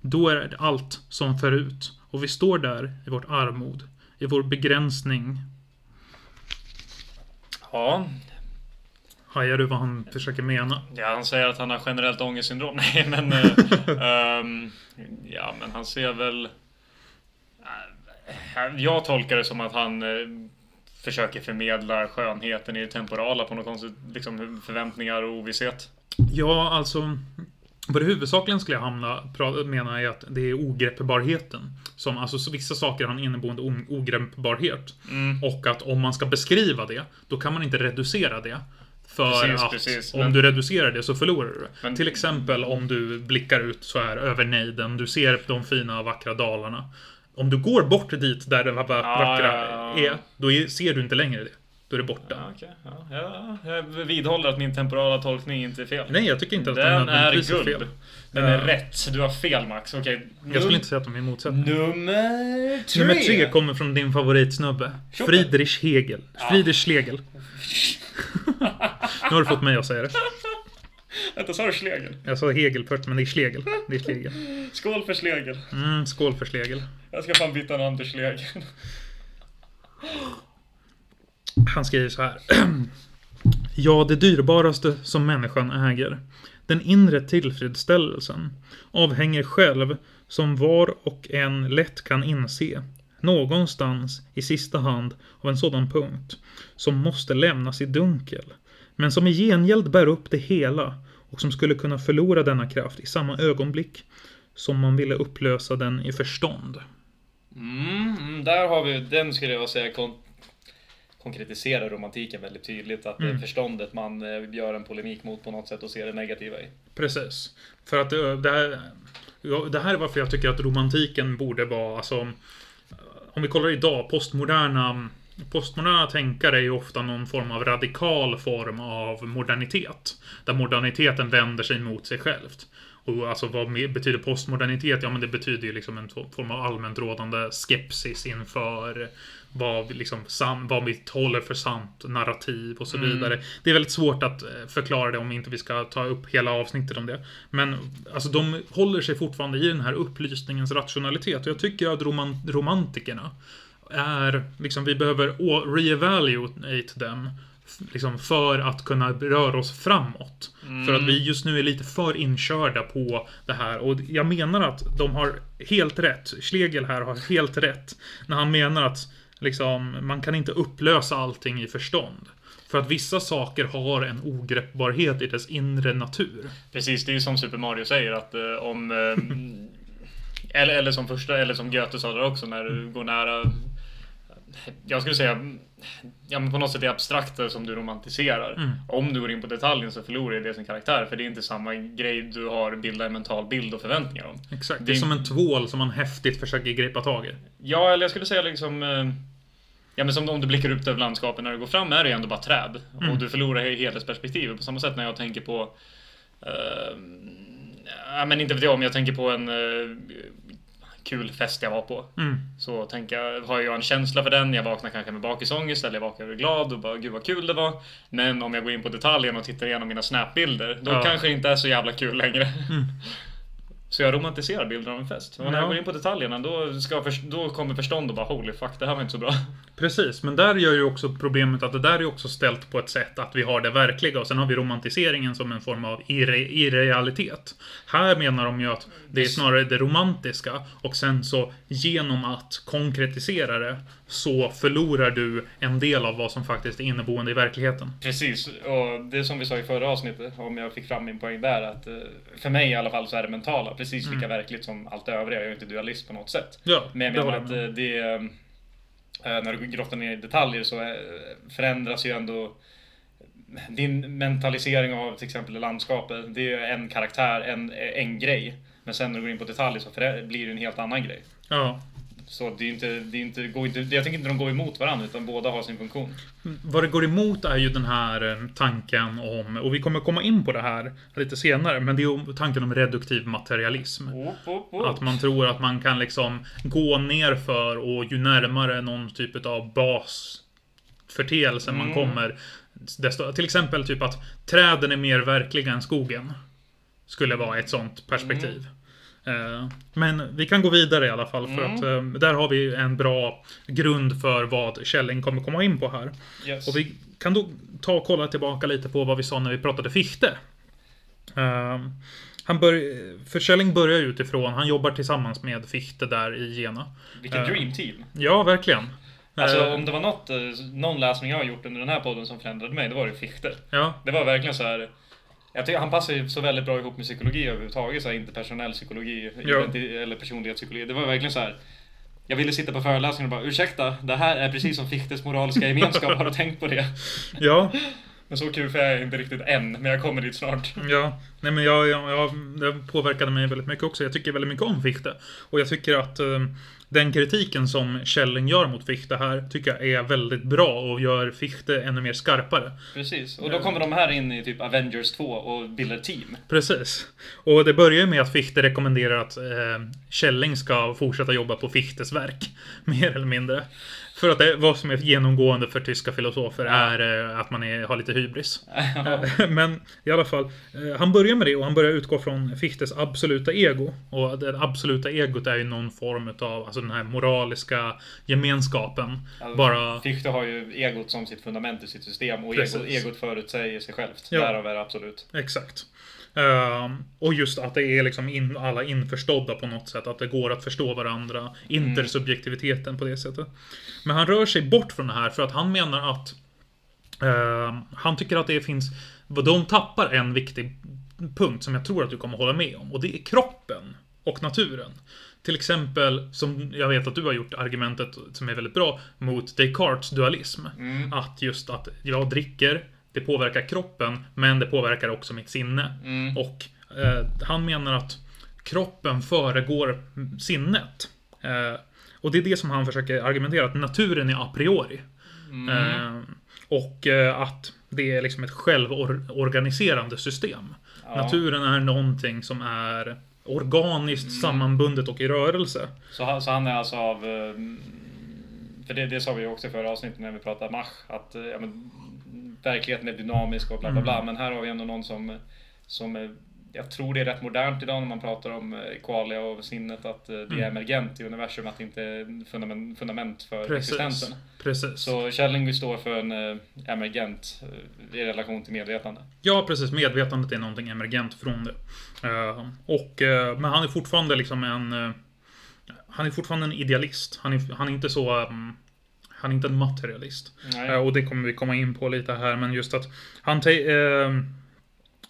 Då är det allt som förut och vi står där i vårt armod, i vår begränsning. Ja, Hajar du vad han försöker mena? Ja, han säger att han har generellt ångestsyndrom. Nej, men... ehm, ja, men han ser väl... eh, jag tolkar det som att han eh, försöker förmedla skönheten i det temporala på något konstigt, liksom förväntningar och ovisshet. Ja, alltså... Vad det huvudsakligen skulle jag hamna, pra- mena är att det är ogreppbarheten. Som, alltså så vissa saker har en inneboende ogreppbarhet. Mm. Och att om man ska beskriva det, då kan man inte reducera det. För Precis, att precis, om men- du reducerar det så förlorar du. Men- Till exempel om du blickar ut så här över nejden, du ser de fina vackra dalarna. Om du går bort dit där det va- va- Ja, vackra ja, ja. är, då ser du inte längre det. Då är det borta. Ja, okej. ja, ja, jag vidhåller att min temporala tolkning inte är fel. Nej, jag tycker inte att Den är nödvändigtvis guld. fel. Den är rätt. Du har fel Max. Okej. Jag skulle inte säga att de är motsättningar. Nummer tre. Nummer tre kommer från din favoritsnubbe. Friedrich Hegel. Friedrich Schlegel. nu har du fått mig att säga det. Vänta, sa du Schlegel? Jag sa Hegel först, men det är Schlegel. Det är Schlegel. Skål för Schlegel. Mm, skål för Schlegel. Jag ska fan byta namn till Schlegel. Han skriver så här. ja, det dyrbaraste som människan äger. Den inre tillfredsställelsen avhänger själv, som var och en lätt kan inse, någonstans i sista hand av en sådan punkt som måste lämnas i dunkel, men som i gengäld bär upp det hela och som skulle kunna förlora denna kraft i samma ögonblick som man ville upplösa den i förstånd. Mm, mm där har vi, den skulle jag säga konkretiserar romantiken väldigt tydligt. Att det är förståndet man eh, gör en polemik mot på något sätt och ser det negativa i. Precis. För att eh, det här, det här är varför jag tycker att romantiken borde vara, alltså, om vi kollar idag, postmoderna Postmoderna tänkare är ju ofta någon form av radikal form av modernitet. Där moderniteten vänder sig mot sig självt. Och alltså vad betyder postmodernitet? Ja men det betyder ju liksom en form av allmänt rådande skepsis inför vad liksom, sam- vad vi håller för sant narrativ och så vidare. Det är väldigt svårt att eh, förklara det om inte vi ska ta upp hela avsnittet om det. Men alltså de håller sig fortfarande i den här upplysningens rationalitet. Och jag tycker att roman- romantikerna är, liksom vi behöver reevaluate dem. Liksom för att kunna röra oss framåt. För att vi just nu är lite för inkörda på det här. Och jag menar att de har helt rätt. Schlegel här har helt rätt. När han menar att liksom, man kan inte upplösa allting i förstånd. För att vissa saker har en ogreppbarhet i dess inre natur. Precis, det är ju som Super Mario säger att eh, om... Eh, eller, eller som första, eller som Goethe sa där också när du går nära... Jag skulle säga, ja men på något sätt det abstrakta som du romantiserar. Om du går in på detaljen så förlorar det sin karaktär. För det är inte samma grej du har bildat en mental bild och förväntningar om. Exakt. Det Det är är- som en tvål som man häftigt försöker gripa tag i. Ja, eller jag skulle säga liksom... eh, Ja men som om du blickar ut över landskapet när du går fram är det ju ändå bara träd. Och du förlorar he- helhetsperspektivet. På samma sätt när jag tänker på... eh, ja men inte vet jag om jag tänker på en eh, kul fest jag var på. Mm. Så tänker jag, har jag en känsla för den, jag vaknar kanske med bakisångest eller jag vaknar glad och bara gud vad kul det var. Men om jag går in på detaljen och tittar igenom mina snapbilder, då Ja. kanske det inte är så jävla kul längre. Så jag romantiserar bilden av en fest. Och när Ja. jag går in på detaljerna då, ska förs- då kommer förstånd och bara holy fuck, det här var inte så bra. Precis, men där gör ju också problemet att det där är också ställt på ett sätt att vi har det verkliga och sen har vi romantiseringen som en form av irre irrealitet. Här menar de ju att det är snarare det romantiska och sen så genom att konkretisera det så förlorar du en del av vad som faktiskt är inneboende i verkligheten. Precis, och det som vi sa i förra avsnittet, om jag fick fram min poäng där, att eh, för mig i alla fall så är det mentala precis lika verkligt som allt det övriga. Jag är inte dualist på något sätt. Ja, Men jag menar att med. eh, det... eh, När du grottar ner i detaljer så förändras ju ändå din mentalisering av till exempel landskapet. Det är en karaktär, en, en grej. Men sen när du går in på detaljer så blir det en helt annan grej. Ja. Så det är inte, det är inte, går inte, jag tänker inte de går emot varandra utan båda har sin funktion. Vad det går emot är ju den här eh, tanken om, och vi kommer komma in på det här lite senare, men det är tanken om reduktiv materialism. Att man tror att man kan liksom gå ner för och ju närmare någon typ av basförteelse man kommer. Desto, till exempel typ att träden är mer verkliga än skogen. Skulle vara ett sånt perspektiv. Eh, Men vi kan gå vidare i alla fall för att eh, där har vi en bra grund för vad Källing kommer komma in på här. Yes. Och vi kan då ta och kolla tillbaka lite på vad vi sa när vi pratade Fichte. Ehm, han bör, för Källing börjar utifrån, han jobbar tillsammans med Fichte där i Jena. Vilken Eh, dream team. Ja, verkligen. Alltså Eh, om det var något, eh, någon läsning jag har gjort under den här podden som förändrade mig, det var det Fichte. ja, Det var verkligen så här. Jag tycker han passar ju så väldigt bra ihop med psykologi överhuvudtaget, så här interpersonell psykologi Ja. eller personlighetspsykologi. Det var verkligen så här. Jag ville sitta på föreläsningen och bara ursäkta, det här är precis som Fichtes moraliska gemenskap, har du tänkt på det? ja, Men så kul för jag är inte riktigt än, men jag kommer dit snart. ja. Nej men jag, jag, jag, det påverkade mig väldigt mycket också. Jag tycker väldigt mycket om Fichte. Och jag tycker att eh, den kritiken som Källing gör mot Fichte här tycker jag är väldigt bra och gör Fichte ännu mer skarpare. Precis, och då kommer de här in i typ Avengers 2 och bildar team. Precis. Och det börjar ju med att Fichte rekommenderar att eh, Källing ska fortsätta jobba på Fichtes verk. Mer eller mindre. För att det, vad som är genomgående för tyska filosofer är eh, att man är, har lite hybris. Eh, Men i alla fall, eh, han börjar med det och han börjar utgå från Fichtes absoluta ego. Och det absoluta egot är ju någon form av, alltså den här moraliska gemenskapen. Alltså, Bara... Fichte har ju egot som sitt fundament i sitt system och egot, egot förutsäger sig självt. Ja. Därav är det absolut. Exakt. Ehm, och just att det är liksom in, alla införstådda på något sätt. Att det går att förstå varandra. Intersubjektiviteten på det sättet. Men han rör sig bort från det här för att han menar att ehm, han tycker att det finns... De tappar en viktig punkt som jag tror att du kommer hålla med om. Och det är kroppen och naturen. Till exempel, som jag vet att du har gjort argumentet som är väldigt bra, mot Descartes dualism. Mm. Att just att jag dricker, det påverkar kroppen, men det påverkar också mitt sinne. Mm. Och eh, han menar att kroppen föregår sinnet. Eh, och det är det som han försöker argumentera, att naturen är a priori. Mm. Eh, och eh, att det är liksom ett självorganiserande system. Ja. Naturen är någonting som är organiskt Mm. sammanbundet och i rörelse. Så, han- så han är alltså av... eh, För det, det sa vi ju också i förra avsnittet när vi pratade Mach, att eh, ja, men, verkligheten är dynamisk och bla bla bla. Men här har vi ändå någon som, som eh, jag tror det är rätt modernt idag när man pratar om eh, qualia och sinnet, att eh, det är emergent i universum, att det inte är fundament, fundament för Precis. existensen. Precis. Så Schelling står för en emergent i relation till medvetande. Ja, precis. Medvetandet är någonting emergent från det. Och, men han är fortfarande liksom en... han är fortfarande en idealist. Han är, han är inte så... um, han är inte en materialist. Nej. Eh, och det kommer vi komma in på lite här, men just att han... eh,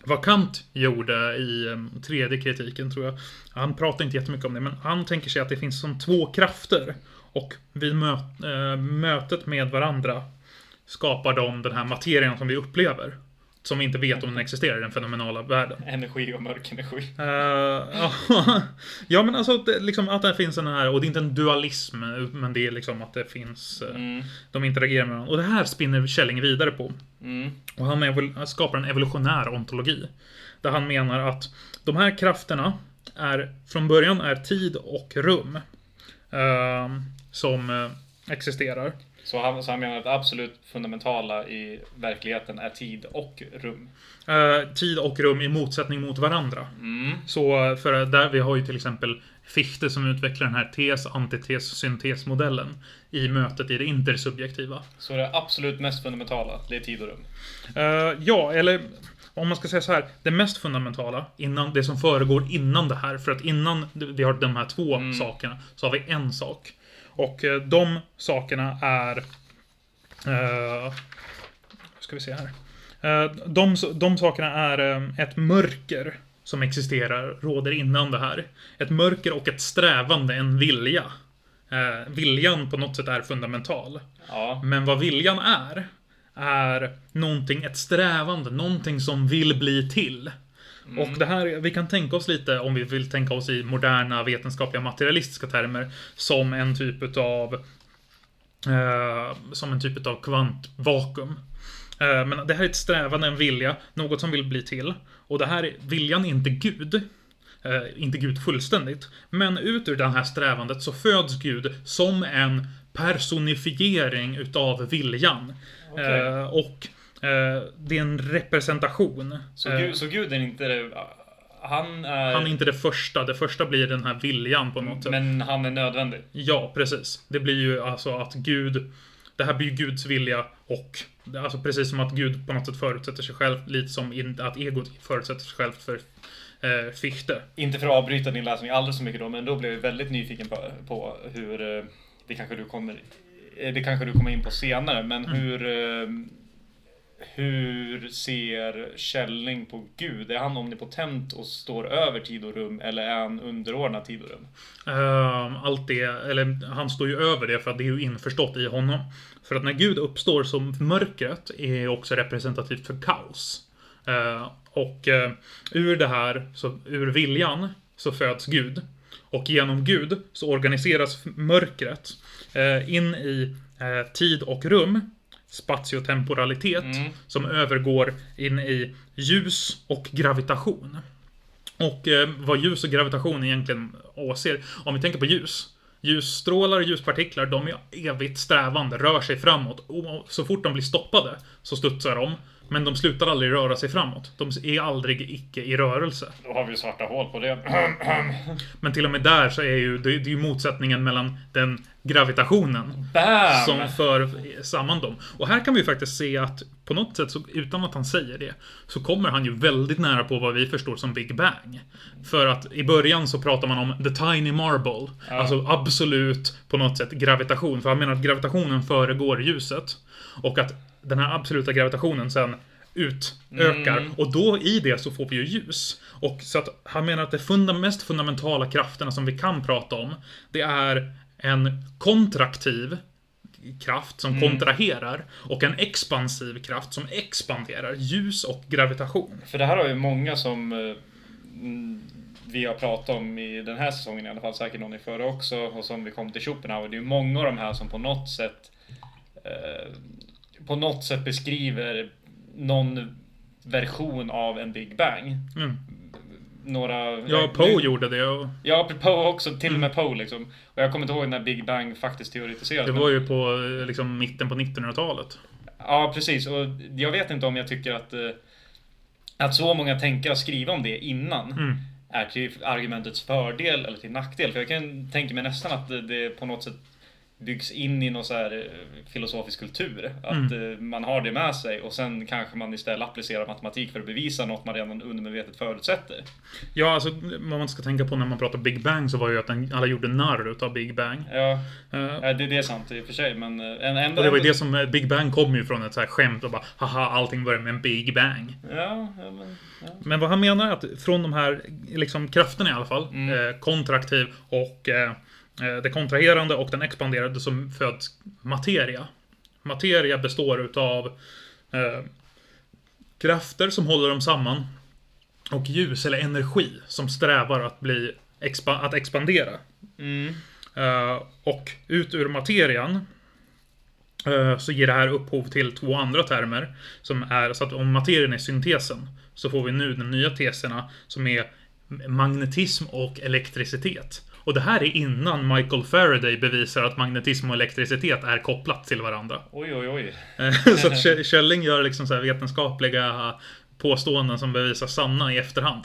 vad Kant gjorde i eh, tredje kritiken, tror jag. Han pratar inte jättemycket om det, men han tänker sig att det finns som två krafter. Och vid eh, mötet med varandra skapar de den här materien som vi upplever. Som vi inte vet om den existerar i den fenomenala världen. Energi och mörk energi. Eh, ja, men alltså det, liksom att det finns en här, och det är inte en dualism, men det är liksom att det finns, eh, Mm. de interagerar med varandra. Och det här spinner Källing vidare på. Mm. Och han skapar en evolutionär ontologi. Där han menar att de här krafterna är, från början är tid och rum. eh, som existerar. Så han, så han menar att det absolut fundamentala i verkligheten är tid och rum. Eh, tid och rum i motsättning mot varandra. Mm. Så för där vi har ju till exempel Fichte som utvecklar den här tes, antites, syntesmodellen i mötet i det intersubjektiva. Så det absolut mest fundamentala, det är tid och rum. Eh, ja, eller om man ska säga så här. Det mest fundamentala, innan, det som föregår innan det här. För att innan vi har de här två Mm. sakerna, så har vi en sak. Och eh, de sakerna är... Uh, ska vi se här. Eh, de, de sakerna är ett mörker som existerar, råder innan det här. Ett mörker och ett strävande, en vilja. Eh, viljan på något sätt är fundamental. Ja. Men vad viljan är, är någonting, ett strävande, någonting som vill bli till. Och det här, vi kan tänka oss lite, om vi vill tänka oss i moderna vetenskapliga materialistiska termer, som en typ utav eh, som en typ av kvantvakuum. Eh, men det här är ett strävande, en vilja, något som vill bli till. Och det här, är- viljan är inte Gud. Eh, inte Gud fullständigt. Men ut ur det här strävandet så föds Gud som en personifiering utav viljan. Okej. Eh, och det är en representation. Så, Eh, Gud, så Gud är inte det... Han är... han är inte det första. Det första blir den här viljan på något sätt. Men han är nödvändig. Ja, precis. Det blir ju alltså att Gud... Det här blir Guds vilja och... Alltså precis som att Gud på något sätt förutsätter sig själv, lite som att egot förutsätter sig själv för eh, Fichte. Inte för att avbryta din läsning alldeles så mycket då, men då blev jag väldigt nyfiken på, på hur... eh, Det kanske du kommer... eh, Det kanske du kommer in på senare, men Mm. hur... Hur ser Källing på Gud? Är han omnipotent och står över tid och rum, eller är han underordnad tid och rum? Ehm, allt det, eller han står ju över det för att det är ju införstått i honom. För att när Gud uppstår som mörkret är också representativt för kaos. Ehm, och eh, ur det här, så ur viljan, så föds Gud. Och genom Gud så organiseras mörkret eh, in i eh, tid och rum, spatiotemporalitet, Mm. som övergår in i ljus och gravitation. Och eh, vad ljus och gravitation egentligen åser. Om vi tänker på ljus. Ljusstrålar och ljuspartiklar, de är evigt strävande, rör sig framåt. Och så fort de blir stoppade så studsar de. Men de slutar aldrig röra sig framåt. De är aldrig icke i rörelse. Då har vi svarta hål på det. Men till och med där så är ju det, det är ju motsättningen mellan den gravitationen Bam! som för samman dem. Och här kan vi ju faktiskt se att på något sätt, så, utan att han säger det, så kommer han ju väldigt nära på vad vi förstår som Big Bang. För att i början så pratar man om the tiny marble. Alltså absolut, på något sätt, gravitation. För han menar att gravitationen föregår ljuset. Och att den här absoluta gravitationen sen utökar. Och då i det så får vi ju ljus. Och så att han menar att de funda mest fundamentala krafterna som vi kan prata om, det är en kontraktiv kraft som kontraherar och en expansiv kraft som expanderar. Ljus och gravitation. För det här har ju många som eh, mm, vi har pratat om i den här säsongen i alla fall, säkert någon i förra också, och som vi kom till Schopenhauer. Det är ju många av de här som på något sätt eh, på något sätt beskriver någon version av en Big Bang. Mm. Några... Ja, Poe gjorde det och Ja, Poe också. Till och med Poe liksom. Och jag kommer inte ihåg när Big Bang faktiskt teoretiserades. det men- var ju på liksom, mitten på 1900-talet. Ja, precis. Och jag vet inte om jag tycker att, eh, att så många tänkare skriva om det innan Mm. är till argumentets fördel eller till nackdel. För jag kan tänka mig nästan att det på något sätt byggs in i någon så här eh, filosofisk kultur. Att Mm. eh, man har det med sig och sen kanske man istället applicerar matematik för att bevisa något man redan undermedvetet förutsätter. Ja, alltså vad man ska tänka på när man pratar Big Bang så var ju att den, alla gjorde narr utav Big Bang. Ja, ja, det, det är sant i och för sig. Men en, ändå... det var ju det som, Big Bang kom ju från ett så här skämt och bara haha, allting börjar med en Big Bang. Ja, ja, men... Ja. Men vad han menar är att från de här liksom, krafterna i alla fall, eh, kontraktiv och eh, det kontraherande och den expanderande som föds materia. Materia består utav eh, krafter som håller dem samman och ljus eller energi som strävar att bli expa- att expandera. Mm. Eh, och ut ur materian eh, så ger det här upphov till två andra termer. Som är, så att om materien är syntesen så får vi nu de nya teserna som är magnetism och elektricitet. Och det här är innan Michael Faraday bevisar att magnetism och elektricitet är kopplat till varandra. Oj, oj, oj. Eh, så att Källing gör liksom så vetenskapliga påståenden som bevisas sanna i efterhand.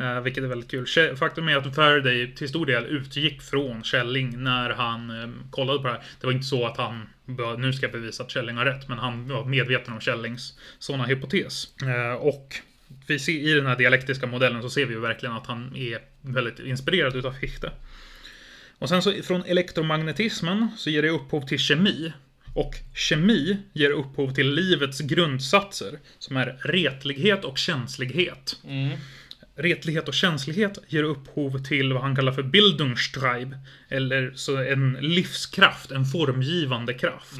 Eh, vilket är väldigt kul. Faktum är att Faraday till stor del utgick från Källing när han eh, kollade på det här. Det var inte så att han nu ska bevisa att Källing har rätt, men han var medveten om Källings sådana hypotes. Och vi ser, i den här dialektiska modellen så ser vi ju verkligen att han är väldigt inspirerad utav Fichte. Och sen så från elektromagnetismen så ger det upphov till kemi. Och kemi ger upphov till livets grundsatser, som är retlighet och känslighet. Mm. Retlighet och känslighet ger upphov till vad han kallar för Bildungstreib, eller så en livskraft, en formgivande kraft.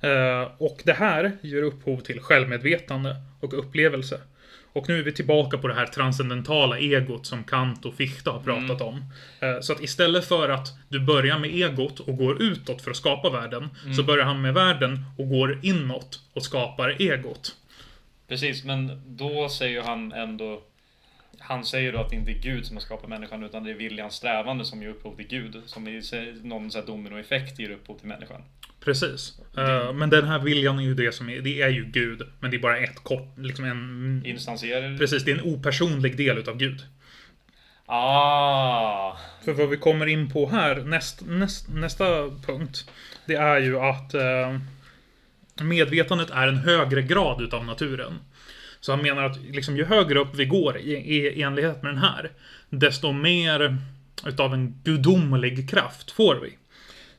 Eh, och det här ger upphov till självmedvetande och upplevelse. Och nu är vi tillbaka på det här transcendentala egot som Kant och Fichte har pratat om. Eh, Så att istället för att du börjar med egot och går utåt för att skapa världen, så börjar han med världen och går inåt och skapar egot. Precis, men då säger han ändå Han säger då att det inte är Gud som har skapat människan utan det är viljans strävande som ger upphov till Gud. Som i någon dominoeffekt ger upphov till människan. Precis. Eh, Men den här viljan är ju det som är, det är ju Gud. Men det är bara ett kort, liksom en... Instanserar... Precis, det är en opersonlig del utav Gud. Ah! För vad vi kommer in på här, näst, näst, nästa punkt, det är ju att eh, medvetandet är en högre grad utav naturen. Så han menar att liksom, ju högre upp vi går i, i, i enlighet med den här, desto mer utav en gudomlig kraft får vi.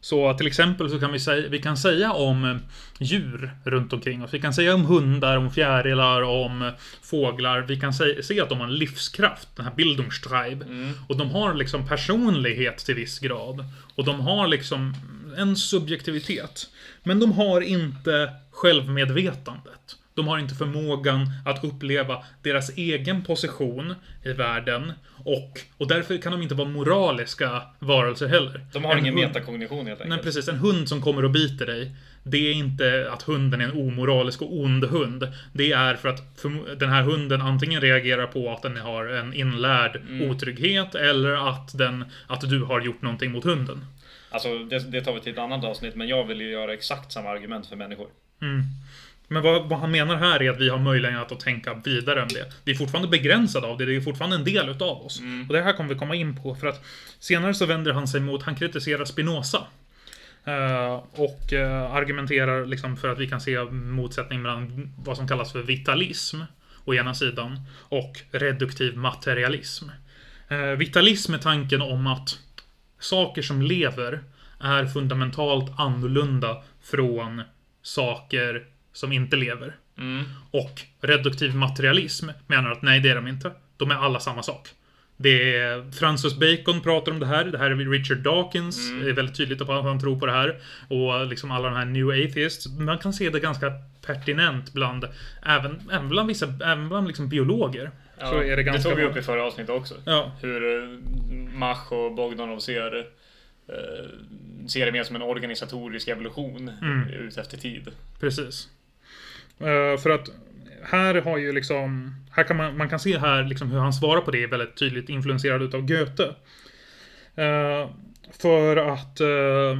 Så till exempel så kan vi säga, vi kan säga om eh, djur runt omkring oss. Vi kan säga om hundar, om fjärilar, om eh, fåglar. Vi kan se, se att de har en livskraft, den här Bildungstreib. Och de har liksom personlighet till viss grad. Och de har liksom en subjektivitet. Men de har inte självmedvetandet. De har inte förmågan att uppleva deras egen position i världen. Och, och därför kan de inte vara moraliska varelser heller. De har En ingen hund- metakognition helt Nej, enkelt. precis. En hund som kommer och biter dig. Det är inte att hunden är en omoralisk och ond hund. Det är för att förmo- den här hunden antingen reagerar på att den har en inlärd otrygghet eller att, den, att du har gjort någonting mot hunden. Alltså det, det tar vi till ett annat avsnitt men jag vill ju göra exakt samma argument för människor. Men vad, vad han menar här är att vi har möjlighet att tänka vidare än det. Vi är fortfarande begränsade av det, det är fortfarande en del utav oss. Och det här kommer vi komma in på, för att senare så vänder han sig mot, han kritiserar Spinoza. Eh, och eh, argumenterar liksom för att vi kan se motsättning mellan vad som kallas för vitalism å ena sidan och reduktiv materialism. Eh, vitalism är tanken om att saker som lever är fundamentalt annorlunda från saker som inte lever. Mm. Och reduktiv materialism menar att nej, det är de inte. De är alla samma sak. Det är Francis Bacon pratar om det här. Det här är Richard Dawkins. Det är väldigt tydligt att han tror på det här. Och liksom alla de här New Atheists. Man kan se det ganska pertinent bland även, även bland vissa, även bland liksom biologer. så är det ganska tog vi upp i förra avsnittet också. Ja, Hur eh, Mach och Bogdanov ser, eh, ser det mer som en organisatorisk evolution Mm. ut efter tid. precis. Eh, för att här har ju liksom, här kan man, man kan se här liksom hur han svarar på det är väldigt tydligt influenserad utav Goethe. Eh, för att eh,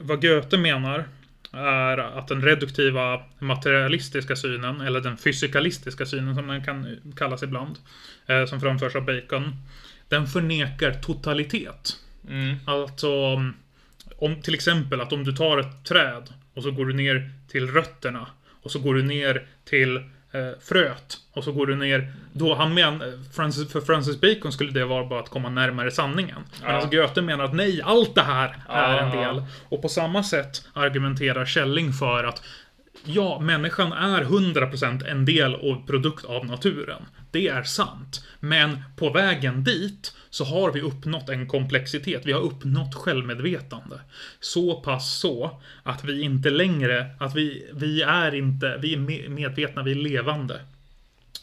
vad Goethe menar är att den reduktiva materialistiska synen, eller den fysikalistiska synen som den kan kallas ibland, som framförs av Bacon, den förnekar totalitet. Mm. Alltså, om till exempel att om du tar ett träd och så går du ner till rötterna och så går du ner till eh, fröet och så går du ner. Då han men, Francis, för Francis Bacon skulle det vara bara att komma närmare sanningen. Medan Ja. Goethe menar att nej, allt det här är en Ja. del. Och på samma sätt argumenterar Källing för att Ja, människan är 100% en del och produkt av naturen. Det är sant. Men på vägen dit så har vi uppnått en komplexitet. Vi har uppnått självmedvetande. Så pass så att vi inte längre, att vi, vi är inte, vi är medvetna, vi är levande.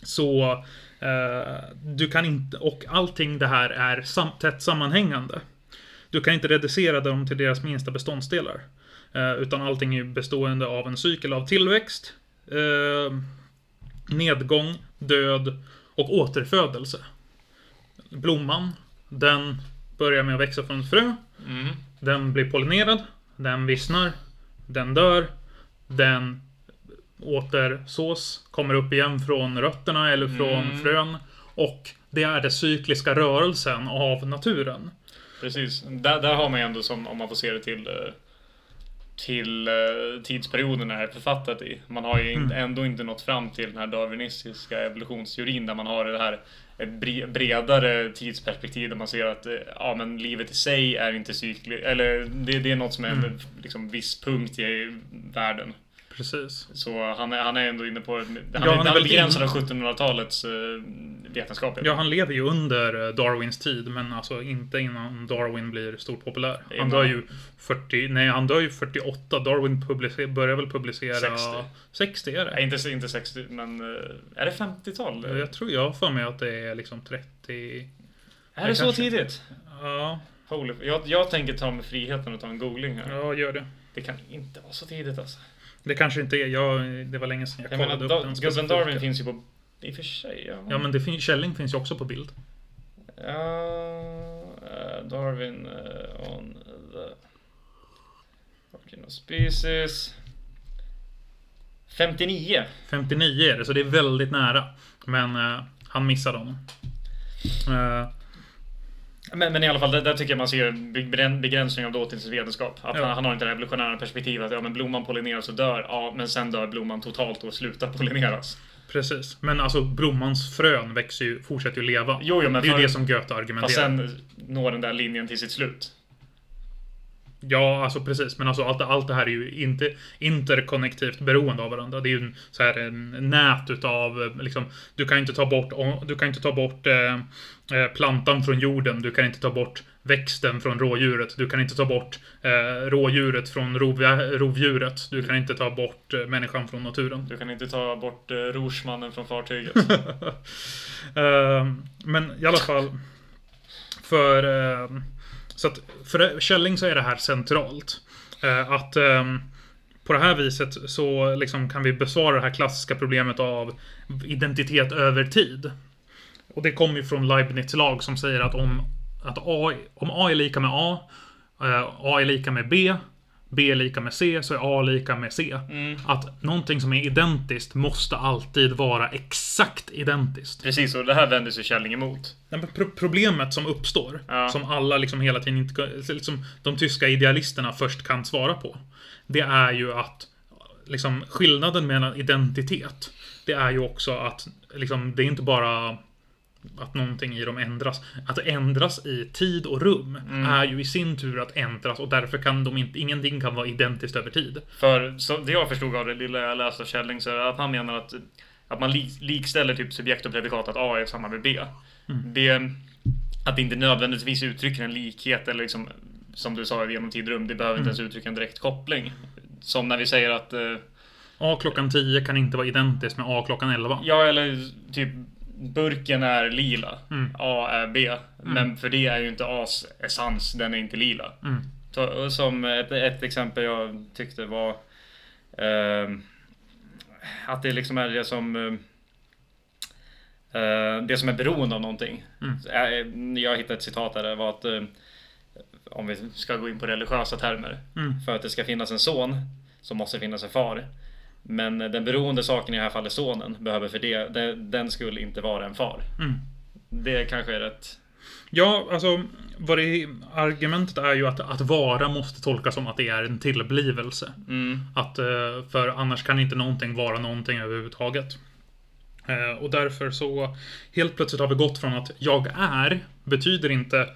Så eh, du kan inte, och allting det här är sam, tätt sammanhängande. Du kan inte reducera dem till deras minsta beståndsdelar. Eh, utan allting är bestående av en cykel av tillväxt, eh, nedgång, död och återfödelse. Blomman, den börjar med att växa från ett frö. Mm. Den blir pollinerad, den vissnar, den dör, den återsås, kommer upp igen från rötterna eller från Mm. frön. Och det är den cykliska rörelsen av naturen. Precis. Där, där har man ju ändå som, om man får se det till eh, till eh, tidsperioden är författat i. Man har ju Mm. ändå inte nått fram till den här darwinistiska evolutionsteorin där man har det här bre- bredare tidsperspektiv där man ser att eh, ja, men livet i sig är inte cykliskt. Eller det, det är något som är Mm. en liksom, viss punkt i världen. Precis. Så han är, han är ändå inne på... Han, Ja, är, han är han är väl begränsad av inne- 1700-talets eh, vetenskap. Ja, han lever ju under eh, Darwins tid, men alltså inte innan Darwin blir stort populär. Han Innan- dör ju 40, nej han dör ju 48. Darwin publicer, börjar väl publicera... 60. 60 är det. Nej, inte, inte 60, men... eh, Är det 50-tal? Jag tror jag har för mig att det är liksom 30... är det så kanske- tidigt? Ja, Holy, jag, jag tänker ta mig friheten att ta en googling här. ja gör det. Det kan inte vara så tidigt alltså. Det kanske inte är, jag, det var länge sedan jag Jag kollade menar, upp den gubben. Darwin finns ju på... I och för sig, ja. Ja men det fin- källing finns ju också på bild. Ja, eh, Darwin eh, on the Origin of Species. 59. 59 är det, så det är väldigt nära. Men eh, han missade honom. Men, men i alla fall, där, där tycker jag man ser en begrän- begränsning av dåtidens vetenskap. Att Ja. han, han har inte det evolutionära perspektivet att ja, men blomman pollineras och dör. Ja, men sen dör blomman totalt och slutar pollineras. precis. Men alltså blommans frön växer ju, fortsätter ju leva. Jo, jo, men det är ju det som Goethe Fast argumenterar. sen når den där linjen till sitt slut. Ja, alltså precis. Men alltså allt, allt det här är ju inte interkonnektivt beroende av varandra. Det är ju en, så här, en nät utav, liksom, du kan inte ta bort, du kan inte ta bort eh, eh, plantan från jorden. Du kan inte ta bort växten från rådjuret. Du kan inte ta bort eh, rådjuret från rov, rovdjuret. Du kan inte ta bort eh, människan från naturen. Du kan inte ta bort eh, rorsmannen från fartyget. Eh, men i alla fall. För så att för Källing så är det här centralt. Eh, att eh, på det här viset så liksom kan vi besvara det här klassiska problemet av identitet över tid. Och det kommer ju från Leibniz lag som säger att om, att A, om A är lika med A, eh, A är lika med B, B är lika med C så är A lika med C. Mm. Att någonting som är identiskt måste alltid vara exakt identiskt. Precis, och det här vänder sig Källing emot. Pro- Problemet som uppstår, Ja. som alla liksom hela tiden inte liksom, de tyska idealisterna först kan svara på. Det är ju att liksom, skillnaden mellan identitet, det är ju också att liksom, det är inte bara att någonting i dem ändras. Att ändras i tid och rum är ju i sin tur att ändras och därför kan de inte, ingenting kan vara identiskt över tid. För så det jag förstod av det lilla jag läste av Källing så är att han menar att, att man li, likställer typ subjekt och predikat att A är samma med B. Det, att det inte nödvändigtvis uttrycker en likhet eller liksom som du sa genom tid och rum, det behöver inte ens uttrycka en direkt koppling. Som när vi säger att eh, A klockan 10 kan inte vara identiskt med A klockan 11. Ja, eller typ burken är lila. Mm. A är B. Men för det är ju inte A's essens, den är inte lila. Mm. Som ett, ett exempel jag tyckte var ehm, att det liksom är det som eh, det som är beroende av någonting. Mm. Eh, Jag hittade ett citat där det var att eh, om vi ska gå in på religiösa termer. Mm. För att det ska finnas en son så måste det finnas en far. Men den beroende saken i det här fallet sonen behöver för det, det den skulle inte vara en far. Mm. Det kanske är rätt. Ja, alltså vad det, argumentet är ju att, att vara måste tolkas som att det är en tillblivelse. Mm. Att, eh, för annars kan inte någonting vara någonting överhuvudtaget. Eh, Och därför så helt plötsligt har vi gått från att jag är betyder inte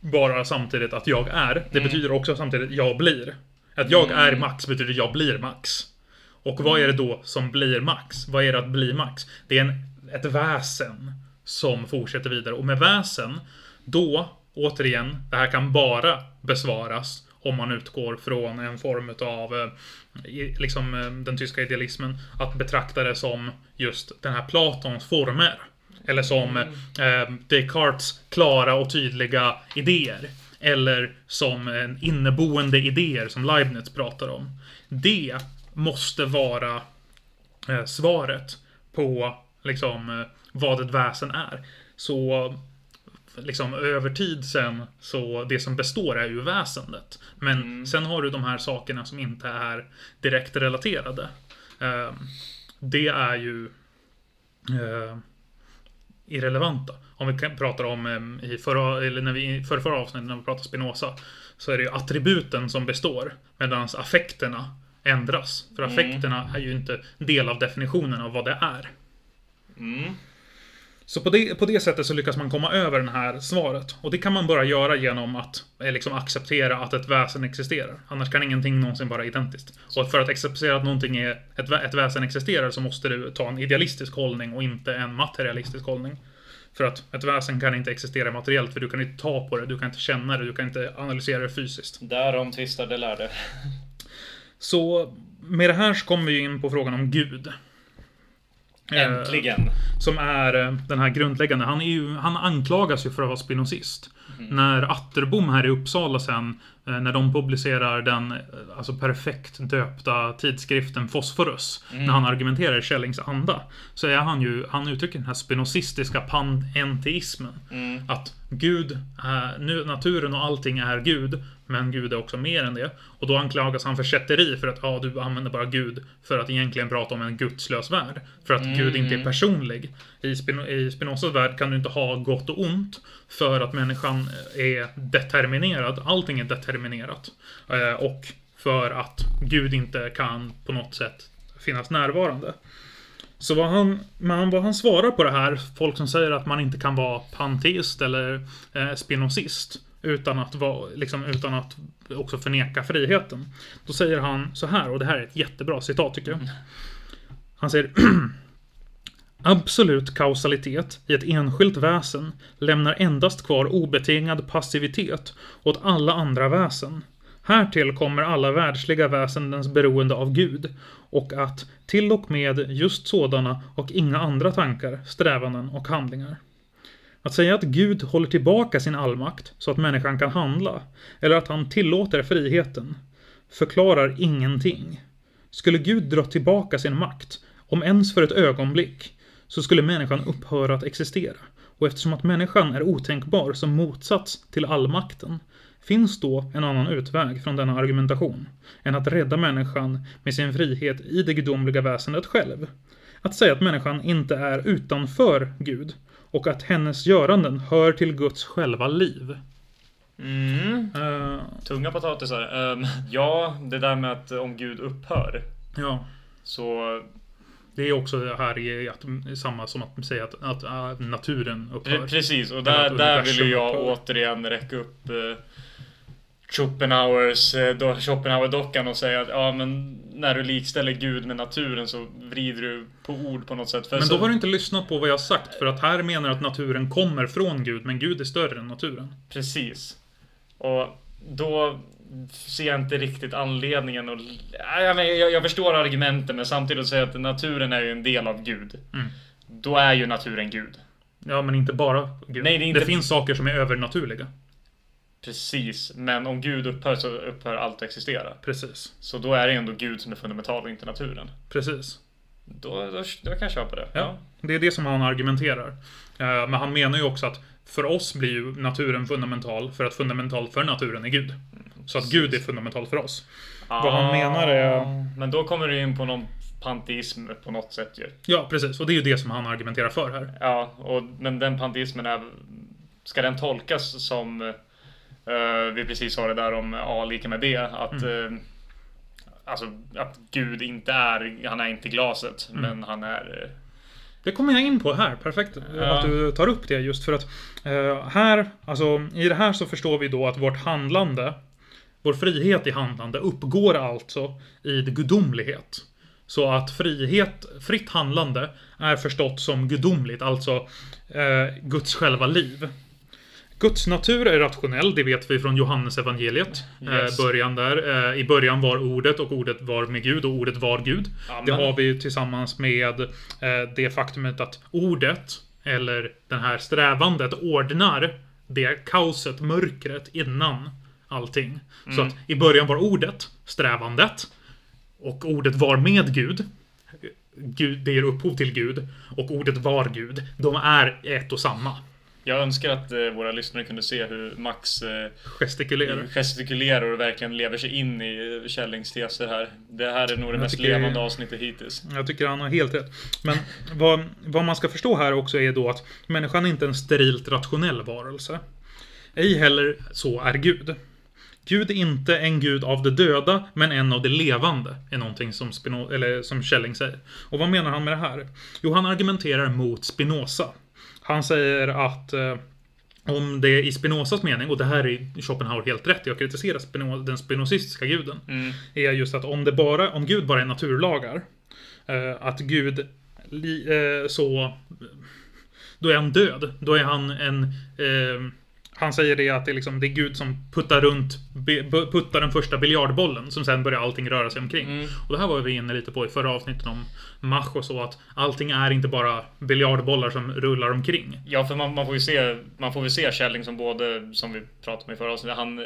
bara samtidigt att jag är. Det betyder också samtidigt jag blir. Att jag är Max betyder jag blir Max. Och vad är det då som blir Max? Vad är det att bli Max? Det är en, ett väsen som fortsätter vidare. Och med väsen, då, återigen, det här kan bara besvaras om man utgår från en form av liksom eh, den tyska idealismen, att betrakta det som just den här Platons former. Eller som eh, Descartes klara och tydliga idéer. Eller som en inneboende idéer som Leibniz pratar om. Det måste vara eh, svaret på liksom eh, vad ett väsen är. Så liksom över tid sen så det som består är ju väsendet. Men sen har du de här sakerna som inte är direkt relaterade. Eh, det är ju eh, irrelevanta. Om vi pratar om eh, i förra, eller när vi, för förra avsnittet när vi pratade Spinoza så är det ju attributen som består medan affekterna ändras. För affekterna är ju inte del av definitionen av vad det är. Mm. Så på det, på det sättet så lyckas man komma över det här svaret. Och det kan man bara göra genom att eh, liksom acceptera att ett väsen existerar. Annars kan ingenting någonsin vara identiskt. Och för att acceptera att någonting är, ett, ett väsen existerar så måste du ta en idealistisk hållning och inte en materialistisk hållning. För att ett väsen kan inte existera materiellt, för du kan inte ta på det, du kan inte känna det, du kan inte analysera det fysiskt. Därom tvistar de lärde. Så med det här så kommer vi in på frågan om Gud. Eh, Äntligen. Som är eh, den här grundläggande. Han, är ju, han anklagas ju för att vara spinozist. När Atterbom här i Uppsala sen, eh, när de publicerar den eh, alltså perfekt döpta tidskriften Fosforus, när han argumenterar i Källings anda, så är han ju, han uttrycker den här spinozistiska panenteismen. Att Gud, är, nu, naturen och allting är Gud, men Gud är också mer än det. Och då anklagas han för kätteri för att ja, du använder bara Gud för att egentligen prata om en gudslös värld. För att Gud inte är personlig. I, Spino- I Spinozas värld kan du inte ha gott och ont för att människan är determinerad. Allting är determinerat. Eh, Och för att Gud inte kan på något sätt finnas närvarande. Så vad han, men vad han svarar på det här, folk som säger att man inte kan vara panteist eller eh, spinozist utan att, va, liksom, utan att också förneka friheten. Då säger han så här, och det här är ett jättebra citat tycker jag. Han säger Absolut kausalitet i ett enskilt väsen lämnar endast kvar obetingad passivitet åt alla andra väsen. Härtill kommer alla världsliga väsendens beroende av Gud och att till och med just sådana och inga andra tankar, strävanden och handlingar. Att säga att Gud håller tillbaka sin allmakt så att människan kan handla, eller att han tillåter friheten, förklarar ingenting. Skulle Gud dra tillbaka sin makt, om ens för ett ögonblick, så skulle människan upphöra att existera. Och eftersom att människan är otänkbar som motsats till allmakten, Finns då en annan utväg från denna argumentation än att rädda människan med sin frihet i det gudomliga väsendet själv? Att säga att människan inte är utanför Gud och att hennes göranden hör till Guds själva liv. Mm. Eh, Tunga potatisar. Ehm, ja, det där med att om Gud upphör. ja, Så det är också det här är att, samma som att säga att, att naturen upphör. Pre- Precis, och där, där vill jag upphör. återigen räcka upp eh, Schopenhauers, eh, då- Schopenhauer-dockan och säga att ja men när du likställer Gud med naturen så vrider du på ord på något sätt. För Men så, då har du inte lyssnat på vad jag sagt, för att här menar jag att naturen kommer från Gud, men Gud är större än naturen. Precis. Och då ser jag inte riktigt anledningen och... Ja, Jag, jag, jag förstår argumenten men samtidigt att säga att naturen är ju en del av Gud. Mm. Då är ju naturen Gud. Ja, men inte bara Gud. Nej, det inte- finns saker som är övernaturliga. Precis, men om Gud upphör så upphör allt att existera. Precis. Så då är det ändå Gud som är fundamental och inte naturen. Precis. Då, då, då kan jag köpa det. Ja. Det är det som han argumenterar. Eh, Men han menar ju också att för oss blir ju naturen fundamental, för att fundamental för naturen är Gud. Så att Gud är fundamental för oss. Vad han menar är- Men då kommer du in på någon panteism på något sätt ju. Ja, precis. Och det är ju det som han argumenterar för här. Ja, och, men den panteismen är... Ska den tolkas som... eh, vi precis sa det där om A lika med B. Att... Mm. eh, alltså att Gud inte är... Han är inte glaset. Mm. Men han är... eh, Det kommer jag in på här. Perfekt Ja. att du tar upp det just för att eh, här, alltså i det här så förstår vi då att vårt handlande, vår frihet i handlande uppgår alltså i gudomlighet. Så att frihet, fritt handlande är förstått som gudomligt, alltså eh, Guds själva liv. Guds natur är rationell, det vet vi från Johannes evangeliet. Yes. Eh, början där. Eh, I början var ordet och ordet var med Gud och ordet var Gud. Det Amen. har vi tillsammans med eh, det faktumet att ordet, eller den här strävandet, ordnar det kaoset, mörkret innan allting. Så Mm. att i början var ordet, strävandet, och ordet var med Gud. Gud, det ger upphov till Gud. Och ordet var Gud. De är ett och samma. Jag önskar att eh, våra lyssnare kunde se hur Max eh, Gestikulerar. gestikulerar och verkligen lever sig in i eh, Källings teser här. Det här är nog det Jag mest levande avsnittet hittills. Jag tycker han har helt rätt. Men vad, vad man ska förstå här också är då att människan är inte en sterilt rationell varelse. Ej heller så är Gud. Gud är inte en gud av de döda, men en av de levande, är någonting som, Spino, eller som Schelling säger. Och vad menar han med det här? Jo, han argumenterar mot Spinoza. Han säger att eh, om det i Spinozas mening, och det här är Schopenhauer helt rätt, jag kritiserar Spino, den spinozistiska guden, Mm. är just att om, det bara, om Gud bara är naturlagar, eh, att Gud eh, så... Då är han död. Då är han en... Han säger det att det är, liksom, det är Gud som puttar runt, puttar den första biljardbollen, som sen börjar allting röra sig omkring. Mm. Och det här var vi inne lite på i förra avsnittet om Mach och så, att allting är inte bara biljardbollar som rullar omkring. Ja, för man, man får ju se, man får väl se Källing som både, som vi pratade om i förra avsnittet, han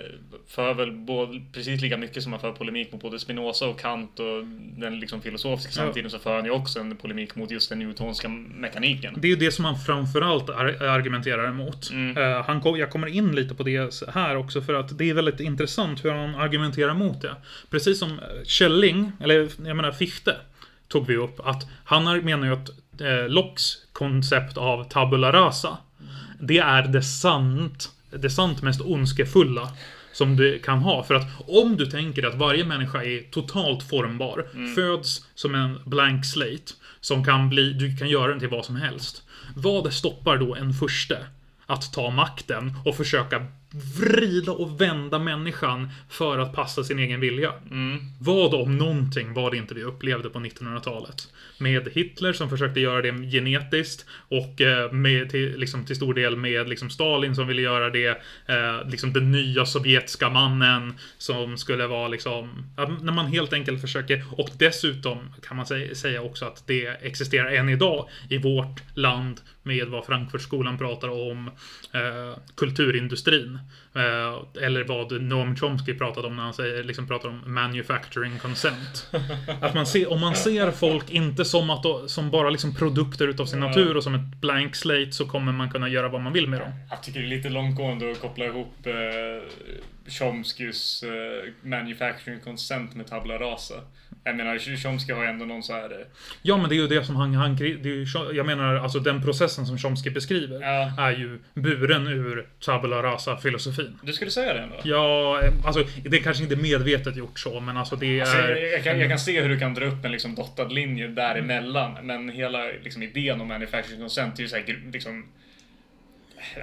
för väl både, precis lika mycket som han för polemik mot både Spinoza och Kant och den liksom filosofiska Ja. samtiden så för han ju också en polemik mot just den newtonska mekaniken. Det är ju det som han framförallt ar- argumenterar emot. Mm. Eh, han kom, jag kommer in lite på det här också för att det är väldigt intressant hur han argumenterar mot det. Precis som eh, Källing, eller jag menar Fichte, tog vi upp att han menar ju att eh, Locks koncept av tabula rasa, det är det sant, det sant mest ondskefulla som du kan ha. För att om du tänker att varje människa är totalt formbar, föds som en blank slate, som kan bli, du kan göra den till vad som helst. Vad stoppar då en förste att ta makten och försöka vrida och vända människan för att passa sin egen vilja? Mm. Vad om någonting var det inte vi upplevde på 1900-talet? Med Hitler som försökte göra det genetiskt och eh, med, till, liksom, till stor del med liksom, Stalin som ville göra det. Eh, liksom den nya sovjetiska mannen som skulle vara liksom... När man helt enkelt försöker... Och dessutom kan man säga också att det existerar än idag i vårt land med vad Frankfurtskolan pratar om eh, kulturindustrin. Eh, eller vad Noam Chomsky pratade om när han säger, liksom pratar om manufacturing consent. Att man ser, om man ser folk inte som, att, som bara liksom produkter utav sin natur och som ett blank slate så kommer man kunna göra vad man vill med dem. Jag tycker det är lite långtgående att koppla ihop eh, Chomskys eh, manufacturing consent med tabla rasa. Jag menar, Chomsky har ju ändå någon så här... eh, Ja, men det är ju det som han... han det ju, jag menar, alltså den processen som Chomsky beskriver Ja. är ju buren ur tabula rasa-filosofin. Du skulle säga det ändå? Ja, eh, alltså det är kanske inte medvetet gjort så, men alltså det Alltså, är... jag, jag, kan, jag kan se hur du kan dra upp en liksom dottad linje däremellan, men hela liksom, idén om manufacturing consent är ju så här, gru- liksom...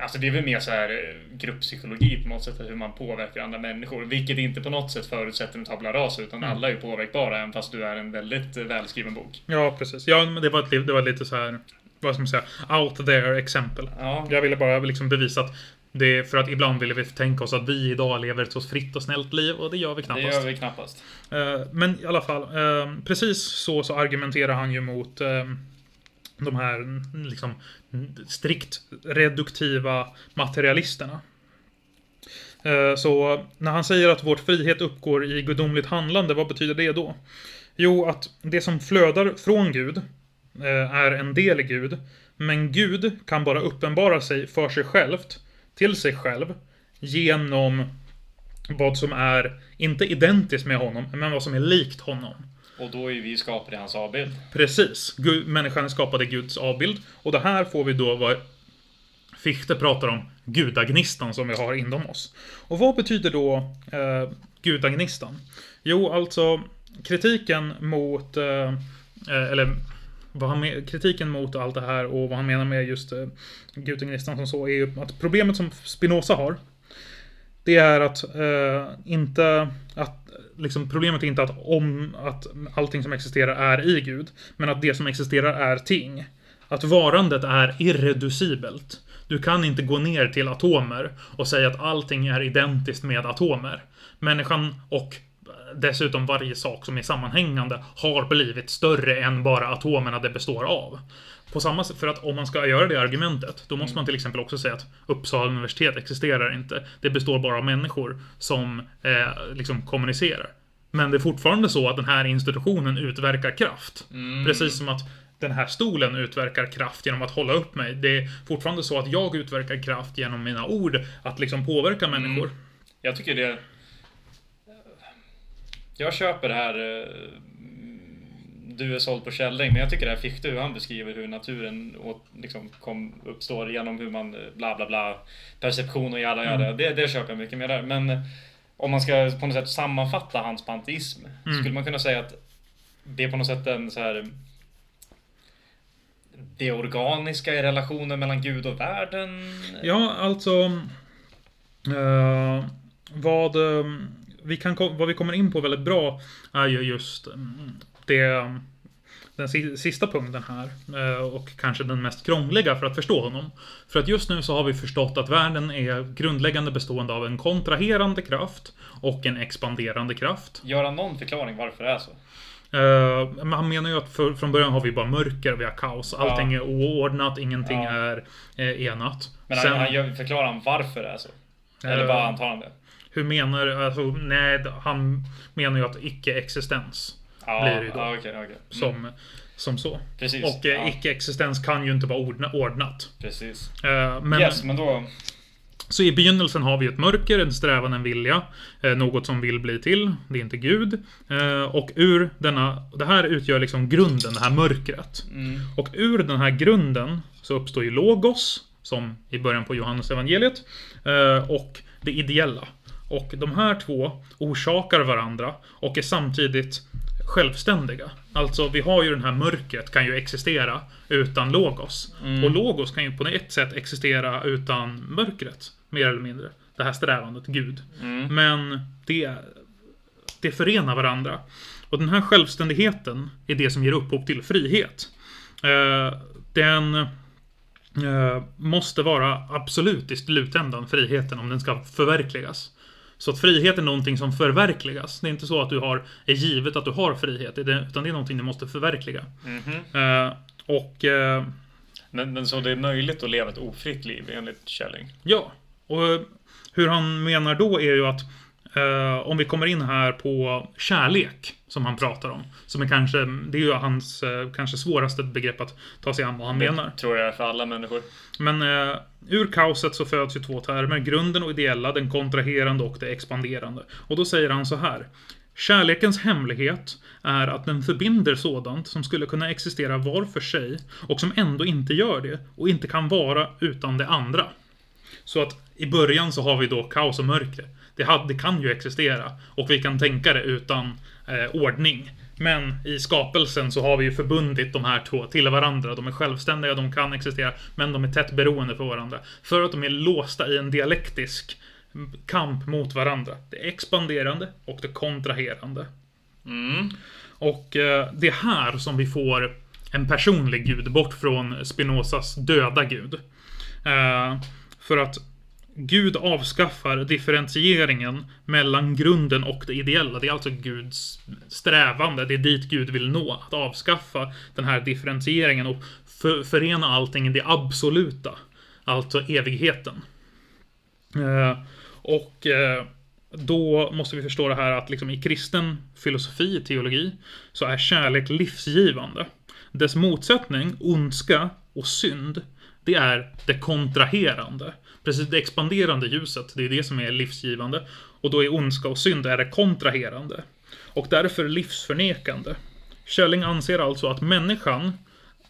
Alltså det är väl mer så här eh, grupppsykologi på något sätt, hur man påverkar andra människor. Vilket inte på något sätt förutsätter en tabla rasa, utan Mm. alla är ju påverkbara, även fast du är en väldigt eh, välskriven bok. Ja, precis. Ja, men det var, ett, det var lite så här... Vad ska man säga? Out there exempel. Ja, Jag ville bara liksom bevisa att det är för att ibland ville vi tänka oss att vi idag lever ett så fritt och snällt liv och det gör vi det knappast. gör vi knappast. Eh, Men i alla fall, precis så, så argumenterar han ju mot de här liksom strikt reduktiva materialisterna. Eh, så när han säger att vår frihet uppgår i gudomligt handlande, vad betyder det då? Jo, att det som flödar från Gud eh, är en del i Gud, men Gud kan bara uppenbara sig för sig självt, till sig själv, genom vad som är, inte identiskt med honom, men vad som är likt honom. Och då är vi skapade i hans avbild. Precis. Gud, människan är skapad i Guds avbild. Och det här får vi då vad Fichte pratar om, gudagnistan som vi har inom oss. Och vad betyder då eh, gudagnistan? Jo, alltså kritiken mot, eh, eh, eller vad han med, kritiken mot allt det här och vad han menar med just eh, gudagnistan som så är ju att problemet som Spinoza har det är att eh, inte att liksom problemet är inte att om att allting som existerar är i Gud, men att det som existerar är ting. Att varandet är irreducibelt. Du kan inte gå ner till atomer och säga att allting är identiskt med atomer. Människan och eh, dessutom varje sak som är sammanhängande har blivit större än bara atomerna det består av. På samma sätt, för att om man ska göra det argumentet, då måste man till exempel också säga att Uppsala universitet existerar inte. Det består bara av människor som eh, liksom kommunicerar. Men det är fortfarande så att den här institutionen utverkar kraft. Precis som att den här stolen utverkar kraft genom att hålla upp mig. Det är fortfarande så att jag utverkar kraft genom mina ord att liksom påverka människor. Jag tycker det... Jag köper det här... Du är såld på källring, men jag tycker det här Fichte, hur han beskriver hur naturen åt, liksom, kom, uppstår genom hur man eh, bla bla bla perception och jada jada. Det, det köper jag mycket mer där. Men eh, om man ska på något sätt sammanfatta hans panteism, skulle man kunna säga att det är på något sätt en så här det organiska i relationen mellan Gud och världen. Ja, alltså... eh, vad, eh, vi kan, vad vi kommer in på väldigt bra är ju just mm, det, den si- sista punkten här. eh, och kanske den mest krångliga för att förstå honom. För att just nu så har vi förstått att världen är grundläggande bestående av en kontraherande kraft och en expanderande kraft. Göra någon förklaring varför det är så. Men han menar ju att för, från början har vi bara mörker, vi har kaos. Allting är oordnat, ingenting Ja. är eh, enat. Men Sen- han, han gör, förklarar han varför det är så? Eller Eh, bara antar han det? Hur menar du? Alltså, nej, han menar ju att icke-existens Ja, blir det ju då. ja, okej, okej. som, som så. Precis. Och eh, ja, icke-existens kan ju inte vara ordna, ordnat. precis. Eh, men, yes, men då... Så i begynnelsen har vi ett mörker, en strävan, en vilja. Eh, något som vill bli till. Det är inte Gud. Eh, och ur denna... Det här utgör liksom grunden, det här mörkret. Mm, Och ur den här grunden så uppstår ju Logos, som i början på Johannes evangeliet eh, och det ideella. Och de här två orsakar varandra och är samtidigt självständiga. Alltså, vi har ju den här mörkret kan ju existera utan Logos. Och Logos kan ju på ett sätt existera utan mörkret, mer eller mindre. Det här strävandet, Gud. mm, Men det, det förenar varandra. Och den här självständigheten är det som ger upphov till frihet. Eh, den eh, måste vara absolut i slutändan, friheten, om den ska förverkligas. Så att frihet är någonting som förverkligas. Det är inte så att du har, är givet att du har frihet, utan det är någonting du måste förverkliga. mhm. Eh, och eh, Men, men så det är möjligt att leva ett ofritt liv enligt Källing? Ja, och hur han menar då är ju att eh, om vi kommer in här på kärlek, som han pratar om. Som är kanske, det är ju hans eh, kanske svåraste begrepp att ta sig an vad han menar. Tror jag för alla människor. Men eh, ur kaoset så föds ju två termer. Grunden och ideella, den kontraherande och det expanderande. Och då säger han så här. Kärlekens hemlighet är att den förbinder sådant som skulle kunna existera var för sig och som ändå inte gör det och inte kan vara utan det andra. Så att i början så har vi då kaos och mörker. Det, hade, det kan ju existera och vi kan tänka det utan eh, ordning. Men i skapelsen så har vi ju förbundit de här två till varandra. De är självständiga, de kan existera, men de är tätt beroende för varandra. För att de är låsta i en dialektisk kamp mot varandra. Det expanderande och det kontraherande. Mm. Och eh, det är här som vi får en personlig gud, bort från Spinozas döda gud. Eh, för att Gud avskaffar differentieringen mellan grunden och det ideella. Det är alltså Guds strävande. Det är dit Gud vill nå. Att avskaffa den här differentieringen och för, förena allting i det absoluta. Alltså evigheten. Eh, och eh, då måste vi förstå det här att liksom i kristen filosofi, teologi, så är kärlek livsgivande. Dess motsättning, ondska och synd, det är det kontraherande. Precis det expanderande ljuset, det är det som är livsgivande. Och då är ondska och synd är det kontraherande. Och därför livsförnekande. Källing anser alltså att människan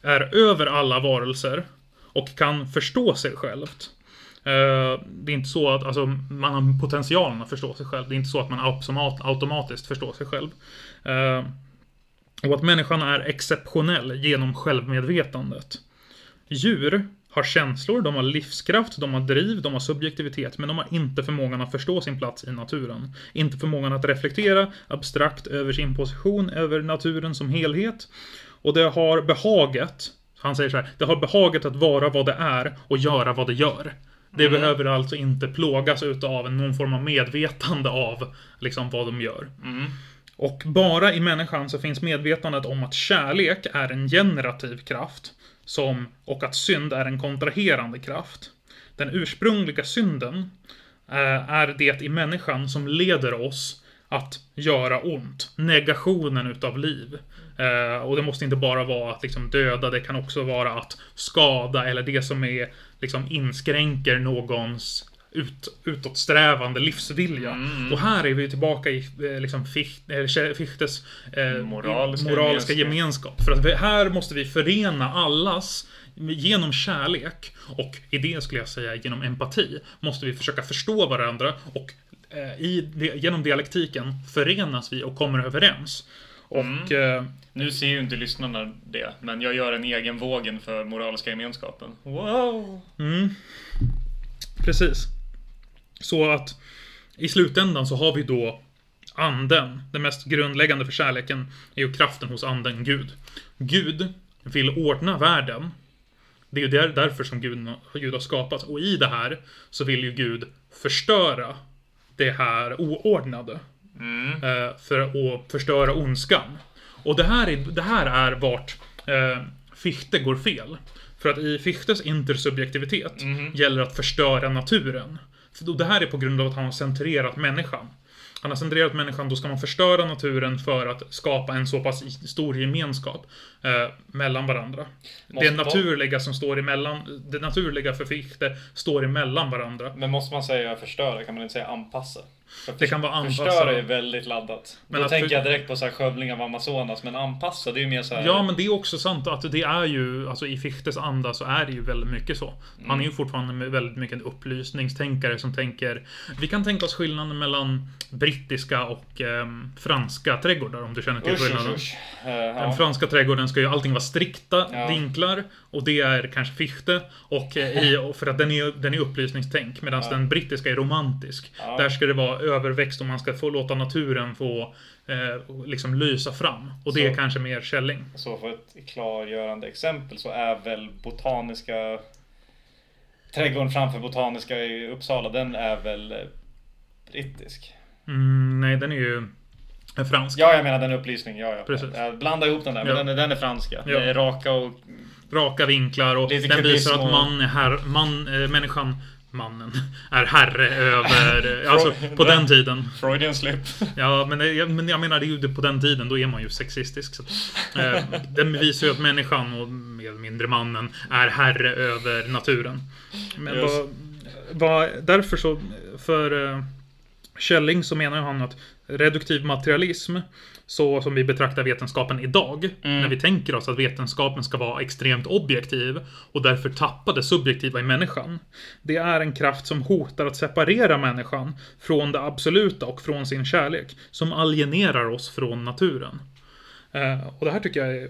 är över alla varelser och kan förstå sig självt. Eh, det är inte så att alltså, man har potentialen att förstå sig själv. Det är inte så att man automatiskt förstår sig själv. Eh, och att människan är exceptionell genom självmedvetandet. Djur har känslor, de har livskraft, de har driv, de har subjektivitet, men de har inte förmågan att förstå sin plats i naturen. Inte förmågan att reflektera abstrakt över sin position, över naturen som helhet. Och det har behaget, han säger så här, det har behaget att vara vad det är och göra vad det gör. Det mm. behöver alltså inte plågas utav någon form av medvetande av liksom vad de gör. Mm. Och bara i människan så finns medvetandet om att kärlek är en generativ kraft som, och att synd är en kontraherande kraft. Den ursprungliga synden eh, är det i människan som leder oss att göra ont. Negationen utav liv. Eh, och det måste inte bara vara att liksom döda, det kan också vara att skada eller det som är liksom inskränker någons ut, utåtsträvande livsvilja. Mm. Och här är vi tillbaka i eh, liksom, Fichtes eh, moraliska, moraliska gemenskap. För att vi, här måste vi förena allas Genom kärlek och i det skulle jag säga genom empati måste vi försöka förstå varandra och eh, i, genom dialektiken förenas vi och kommer överens. Och... Mm. Eh, nu ser ju inte lyssnarna det, men jag gör en egen vågen för moraliska gemenskapen. Wow! Mm. Precis. Så att i slutändan så har vi då anden. Det mest grundläggande för kärleken är ju kraften hos anden, Gud. Gud vill ordna världen. Det är ju därför som Gud, Gud har skapats. Och i det här så vill ju Gud förstöra det här oordnade. Mm. Eh, för att förstöra ondskan. Och det här är, det här är vart eh, Fichte går fel. För att i Fichtes intersubjektivitet mm. gäller att förstöra naturen. Och det här är på grund av att han har centrerat människan. Han har centrerat människan, då ska man förstöra naturen för att skapa en så pass stor gemenskap eh, mellan varandra. Måste det naturliga som står emellan, det naturliga för Fichte står emellan varandra. Men måste man säga förstöra, kan man inte säga anpassa? det kan vara anpassa. Förstöra är väldigt laddat. Men Då tänker jag direkt på så här skövling av Amazonas, men anpassa, det är ju mer så här... Ja, men det är också sant att det är ju, alltså i Fichtes anda så är det ju väldigt mycket så. Han är ju mm. fortfarande väldigt mycket en upplysningstänkare som tänker... Vi kan tänka oss skillnaden mellan brittiska och eh, franska trädgårdar, om du känner till skillnaden. Usch, usch. Uh, ja. Den franska trädgården ska ju allting vara strikta ja. vinklar. Och det är kanske Fichte. Och, eh, i, för att den är, den är upplysningstänk. Medan ja. den brittiska är romantisk. Där ska det vara överväxt och man ska få låta naturen få eh, liksom lysa fram. Och det så, är kanske mer källing. Så för ett klargörande exempel så är väl botaniska Trädgården framför Botaniska i Uppsala, den är väl eh, brittisk? Mm, nej, den är ju fransk. Ja, jag menar den upplysning. Ja, ja. Precis. Jag blandar ihop den där, men den, är, den är franska. Ja. Det är raka och... Raka vinklar och den visar att man, är här, man, äh, människan mannen är herre över... alltså på den tiden. Freudian slip. Ja, men, det, men jag menar, det är ju på den tiden, då är man ju sexistisk. Så, eh, den visar ju att människan, och mer eller mindre mannen, är herre över naturen. Men vad, vad, därför så, för eh, Källing så menar han att reduktiv materialism, så som vi betraktar vetenskapen idag, när vi tänker oss att vetenskapen ska vara extremt objektiv och därför tappa det subjektiva i människan. Det är en kraft som hotar att separera människan från det absoluta och från sin kärlek, som alienerar oss från naturen. Eh, och det här tycker jag är,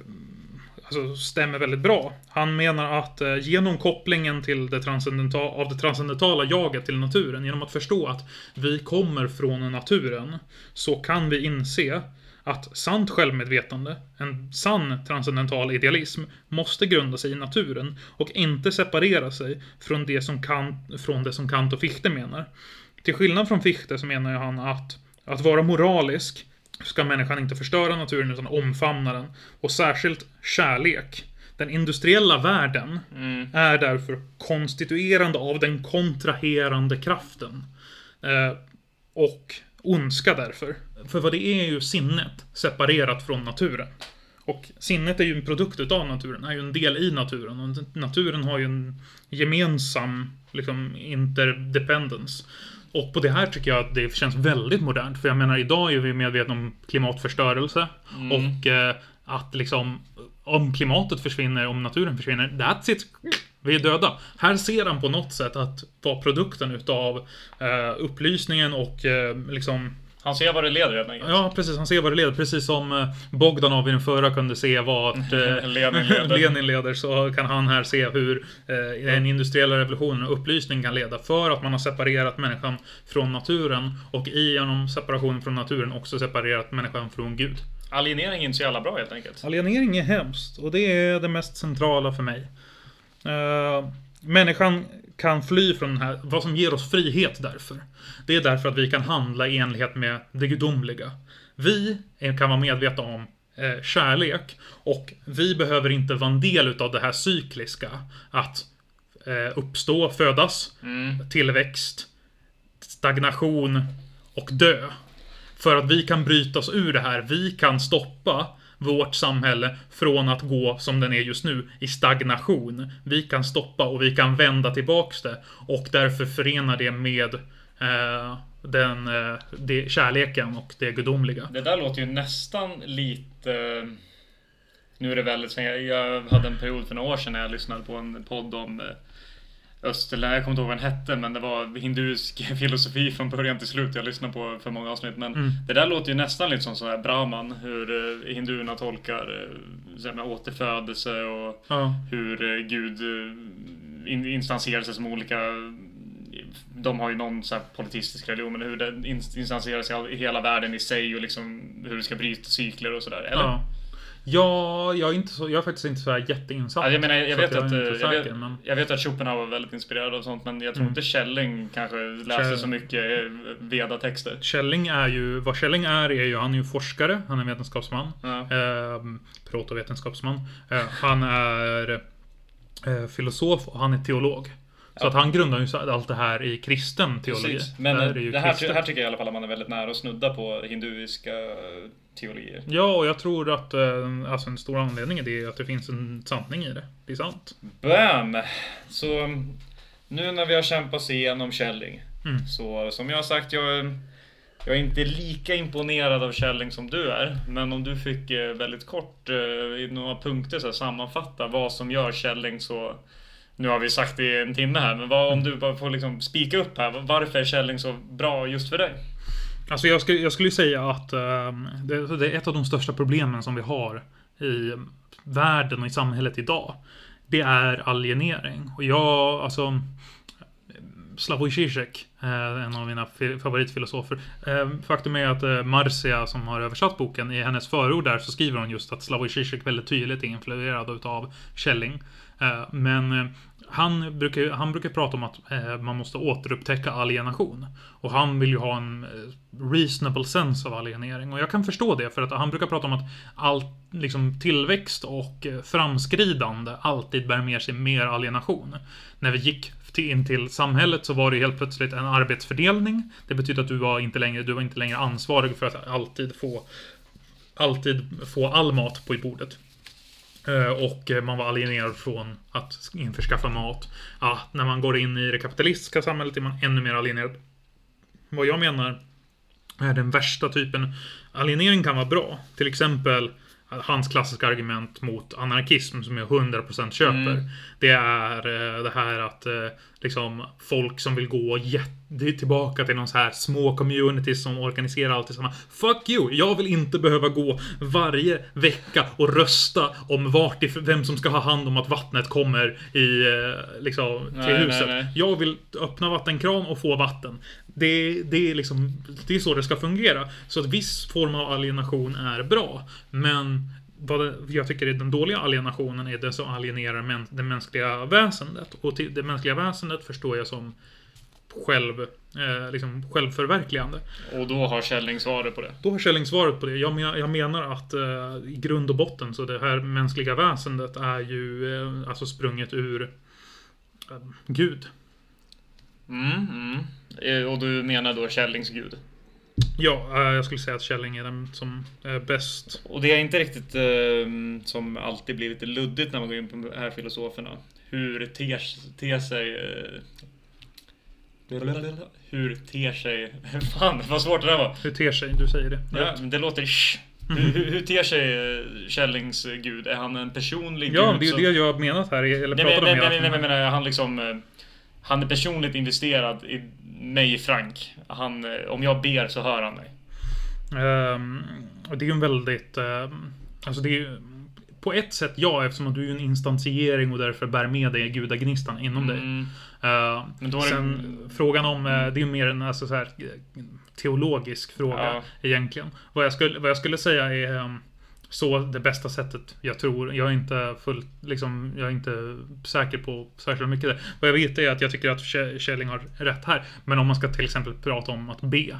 alltså, stämmer väldigt bra. Han menar att eh, genom kopplingen till det transcendentala, av det transcendentala jaget till naturen, genom att förstå att vi kommer från naturen, så kan vi inse att sant självmedvetande, en sann transcendental idealism, måste grunda sig i naturen och inte separera sig från det som Kant, från det som Kant och Fichte menar. Till skillnad från Fichte så menar ju han att att vara moralisk ska människan inte förstöra naturen utan omfamna den. Och särskilt kärlek. Den industriella världen är därför konstituerande av den kontraherande kraften. Eh, och ondska därför. För vad det är är ju sinnet separerat från naturen. Och sinnet är ju en produkt utav naturen, är ju en del i naturen. Och naturen har ju en gemensam liksom, interdependence. Och på det här tycker jag att det känns väldigt modernt. För jag menar, idag är vi medvetna om klimatförstörelse. Och eh, att liksom, om klimatet försvinner, om naturen försvinner, that's it. Vi är döda. Här ser han på något sätt att vara produkten utav eh, upplysningen och eh, liksom Han ser vad det leder helt enkelt. Ja, precis. Han ser vad det leder. Precis som eh, Bogdanov i den förra kunde se vart eh, Lenin leder. Lenin leder så kan han här se hur eh, den industriella revolutionen och upplysning kan leda. För att man har separerat människan från naturen och i genom separationen från naturen också separerat människan från Gud. Alienering är inte så jävla bra helt enkelt. Alienering är hemskt och det är det mest centrala för mig. Uh, människan kan fly från den här, vad som ger oss frihet därför. Det är därför att vi kan handla i enlighet med det gudomliga. Vi kan vara medvetna om eh, kärlek och vi behöver inte vara en del utav det här cykliska. Att eh, uppstå, födas, tillväxt, stagnation och dö. För att vi kan bryta oss ur det här. Vi kan stoppa vårt samhälle från att gå som den är just nu i stagnation. Vi kan stoppa och vi kan vända tillbaks det och därför förena det med eh, den, eh, det, kärleken och det gudomliga. Det där låter ju nästan lite... Eh, nu är det väldigt jag, jag hade en period för några år sedan när jag lyssnade på en podd om eh, eh, Österlä, jag kommer inte ihåg vad den hette, men det var hinduisk filosofi från början till slut. Jag lyssnade på för många avsnitt, men Mm. det där låter ju nästan lite som sån här Brahman, hur eh, hinduerna tolkar eh, med återfödelse och Ja. hur eh, Gud in, instanserar sig som olika de har ju någon så politistisk religion, men hur den ins- instanserar sig i hela världen i sig och liksom hur det ska bryta cykler och sådär. Eller? Ja. Ja, jag är, inte så, jag är faktiskt inte så här jätteinsatt. Ja, jag menar, jag vet, att, jag eh, är inte jag, vet, säker, men... jag vet att Schopenhauer var väldigt inspirerad av sånt, men jag tror Mm. inte Källing kanske läste Kjell- så mycket eh, Veda-texter. Källing är ju, vad Källing är, är ju, han är ju forskare, han är vetenskapsman. Ja. Eh, protovetenskapsman. Eh, han är eh, filosof och han är teolog. Så att han grundar ju allt det här i kristen teologi. Precis. Men eh, det här, kristet. här tycker jag i alla fall att man är väldigt nära att snudda på hinduiska eh, teorier. Ja, och jag tror att eh, alltså en stor anledning är det att det finns en sanning i det. Det är sant. Bam! Så nu när vi har kämpat oss igenom Källing. Mm. Så som jag har sagt, jag, jag är inte lika imponerad av Källing som du är. Men om du fick eh, väldigt kort eh, i några punkter så här, sammanfatta vad som gör Källing så nu har vi sagt det i en timme här, men vad, om du bara får liksom spika upp här. Varför är Källing så bra just för dig? Alltså jag skulle, jag skulle säga att ehm, det, det är ett av de största problemen som vi har i världen och i samhället idag. Det är alienering. Och jag, alltså... Slavoj Zizek, eh, en av mina favoritfilosofer. Eh, faktum är att eh, Marcia, som har översatt boken, i hennes förord där så skriver hon just att Slavoj Zizek väldigt tydligt är influerad utav Källing. Men han brukar, han brukar prata om att eh, man måste återupptäcka alienation. Och han vill ju ha en eh, reasonable sense av alienering. Och jag kan förstå det, för att han brukar prata om att all liksom, tillväxt och eh, framskridande alltid bär med sig mer alienation. När vi gick till, in till samhället så var det helt plötsligt en arbetsfördelning. Det betyder att du var inte längre, du var inte längre ansvarig för att alltid få alltid få all mat på bordet. Eh, Och eh, man var alienerad från att införskaffa mat. Ja, när man går in i det kapitalistiska samhället är man ännu mer alienerad. Vad jag menar är den värsta typen. Alienering kan vara bra. Till exempel hans klassiska argument mot anarkism som jag 100% köper. Mm. Det är eh, det här att eh, liksom folk som vill gå jätte tillbaka till någon så här små communities som organiserar allt tillsammans. Fuck you! Jag vill inte behöva gå varje vecka och rösta om vart if- vem som ska ha hand om att vattnet kommer i eh, liksom till Nej, nej, huset. nej. Jag vill öppna vattenkran och få vatten. Det, det, är liksom, det är så det ska fungera. Så att viss form av alienation är bra. Men vad det, jag tycker är den dåliga alienationen är den som alienerar det mänskliga väsendet. Och till, det mänskliga väsendet förstår jag som själv, eh, liksom självförverkligande. Och då har Källing svaret på det. Då har Källing svaret på det. Jag, men, jag menar att eh, i grund och botten så det här mänskliga väsendet är ju eh, alltså sprunget ur eh, Gud. Mm, mm. Eh, Och du menar då Källings gud? Ja, eh, jag skulle säga att Källing är den som är bäst. Och det är inte riktigt eh, som alltid blir lite luddigt när man går in på de här filosoferna. Hur ter, ter sig... Eh, hur ter sig... Fan vad svårt det där var. Hur ter sig? Du säger det. Ja, men det låter sh. Hur, hur, hur ter sig eh, Källings gud? Är han en personlig Ja, gud? det är det jag har menat här. Eller Nej, pratat men, om nej, nej, nej, men är han liksom... Han är personligt investerad i mig, Frank. Han, eh, om jag ber så hör han mig. Ehm, och det är ju en väldigt... ehm, alltså det är. På ett sätt ja, eftersom att du är en instansiering och därför bär med dig gudagnistan inom dig. Mm. Uh, Men då är det- sen frågan om, eh, det är ju mer en alltså, så här, teologisk fråga Ja. egentligen. Vad jag, skulle, vad jag skulle säga är ehm, så det bästa sättet jag tror. Jag är inte fullt, liksom, jag är inte säker på särskilt mycket där. Vad jag vet är att jag tycker att Kjelling har rätt här. Men om man ska till exempel prata om att be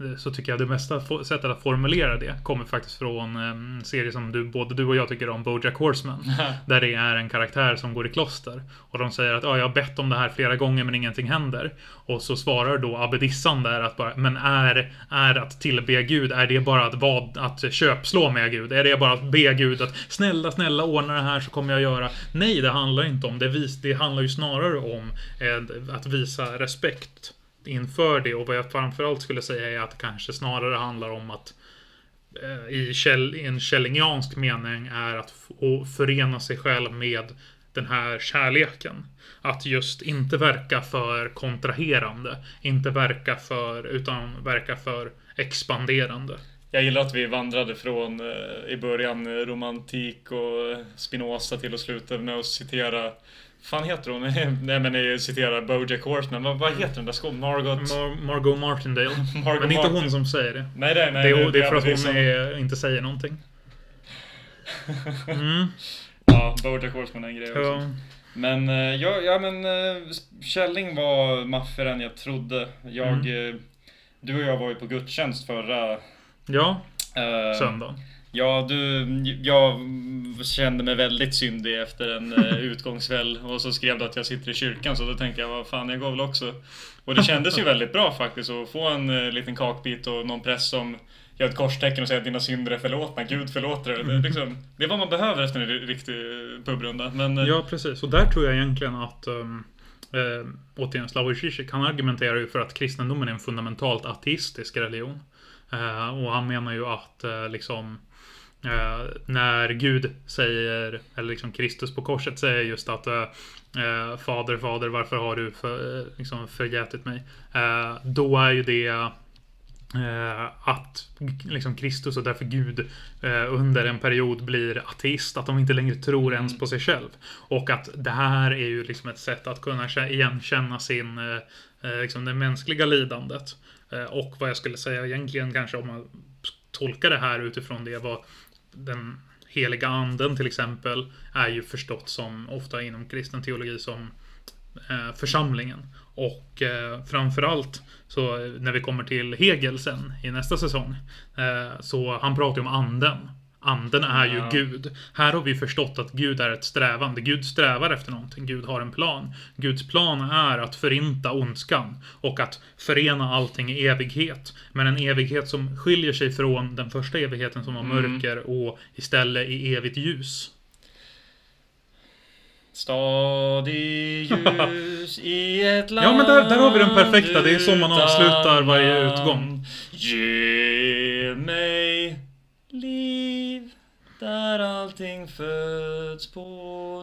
eh, Så tycker jag det fo- sättet att formulera det kommer faktiskt från en serie som du, både du och jag tycker om, Bojack Horseman. Där det är en karaktär som går i kloster. Och de säger att ja, jag har bett om det här flera gånger men ingenting händer. Och så svarar då abbedissan där att bara, men är, är att tillbe Gud, är det bara att, vad, att köpslå med Gud? Är det bara att be Gud att snälla, snälla ordna det här så kommer jag göra? Nej, det handlar inte om det. Vis, det handlar ju snarare om eh, att visa respekt inför det. Och vad jag framförallt skulle säga är att det kanske snarare handlar om att eh, i, käll, i en källingiansk mening är att förena sig själv med den här kärleken. Att just inte verka för kontraherande, inte verka för, utan verka för expanderande. Jag gillar att vi vandrade från eh, i början eh, romantik och Spinoza till att sluta med att citera fan heter hon? Nej men jag citerar Bojack Horseman. Vad, vad heter den där skådespelaren? Margot? Mar- Margot Martindale. Margot Men det är inte hon som säger det. Nej, nej, nej. det, är, det är för att hon som- är, inte säger någonting. Mm, Ja, Bojack Horseman är en grej också. ja. Men, eh, ja, ja men eh, Källing var maffigare än jag trodde. Jag, Mm. eh, du och jag var ju på gudstjänst förra ja, eh, söndagen. Ja, du, jag kände mig väldigt syndig efter en eh, utgångskväll och så skrev du att jag sitter i kyrkan så då tänkte jag vad fan jag går väl också. Och det kändes ju väldigt bra faktiskt att få en eh, liten kakbit och någon press som gör ett korstecken och säger att dina synder är förlåtna, Gud förlåter dig. Det, är liksom, det är vad man behöver efter en riktig pubrunda. Men eh, Ja, precis. Och där tror jag egentligen att um, eh, återigen, Slavoj Zizek, han argumenterar ju för att kristendomen är en fundamentalt ateistisk religion. Eh, och han menar ju att eh, liksom eh, när Gud säger, eller liksom Kristus på korset säger just att eh, Fader, Fader, varför har du för, liksom förgätit mig? Eh, då är ju det att liksom Kristus och därför Gud under en period blir ateist. Att de inte längre tror ens på sig själv. Och att det här är ju liksom ett sätt att kunna kä- igenkänna sin, liksom det mänskliga lidandet. Och vad jag skulle säga egentligen kanske om man tolkar det här utifrån det var den heliga anden till exempel är ju förstått som ofta inom kristen teologi som eh, församlingen. Och eh, framförallt så eh, när vi kommer till Hegel sen i nästa säsong. Eh, så han pratar ju om anden. Anden är ju Ja. Gud. Här har vi förstått att Gud är ett strävande. Gud strävar efter någonting. Gud har en plan. Guds plan är att förinta ondskan och att förena allting i evighet. Men en evighet som skiljer sig från den första evigheten som var Mm. mörker och istället i evigt ljus. Stadig ljus i ett land Ja, men där- där har vi den perfekta. Det är så man avslutar varje utgång. Ge mig där allting föds på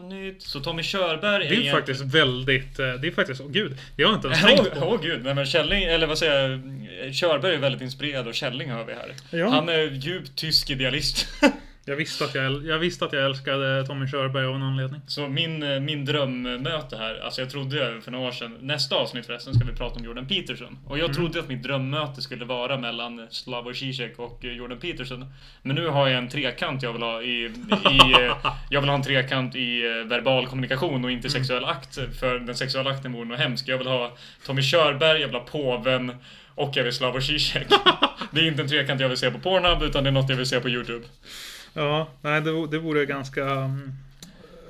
nytt. Så Tommy Körberg Det är egentligen- faktiskt väldigt... eh, Det är faktiskt... Åh gud. Det har jag inte ens Åh tänkt på. oh, gud, nej men Källing, eller vad säger jag, Körberg är väldigt inspirerad av Källing hör vi här. Ja. Han är djupt tysk idealist. Jag visste, att jag, jag visste att jag älskade Tommy Körberg av en anledning. Så min, eh, min drömmöte här, alltså jag trodde för några år sedan, nästa avsnitt förresten ska vi prata om Jordan Peterson. Och jag trodde att mitt drömmöte skulle vara mellan Slavoj Zizek och Jordan Peterson. Men nu har jag en trekant jag vill ha i, i jag vill ha en trekant i eh, verbal kommunikation och inte sexuell akt. För den sexuella akten vore nog hemsk. Jag vill ha Tommy Körberg, jag vill ha påven och jag vill Slavoj Zizek. Det är inte en trekant jag vill se på Pornhub utan det är något jag vill se på YouTube. Ja, nej det, det vore ganska... mm,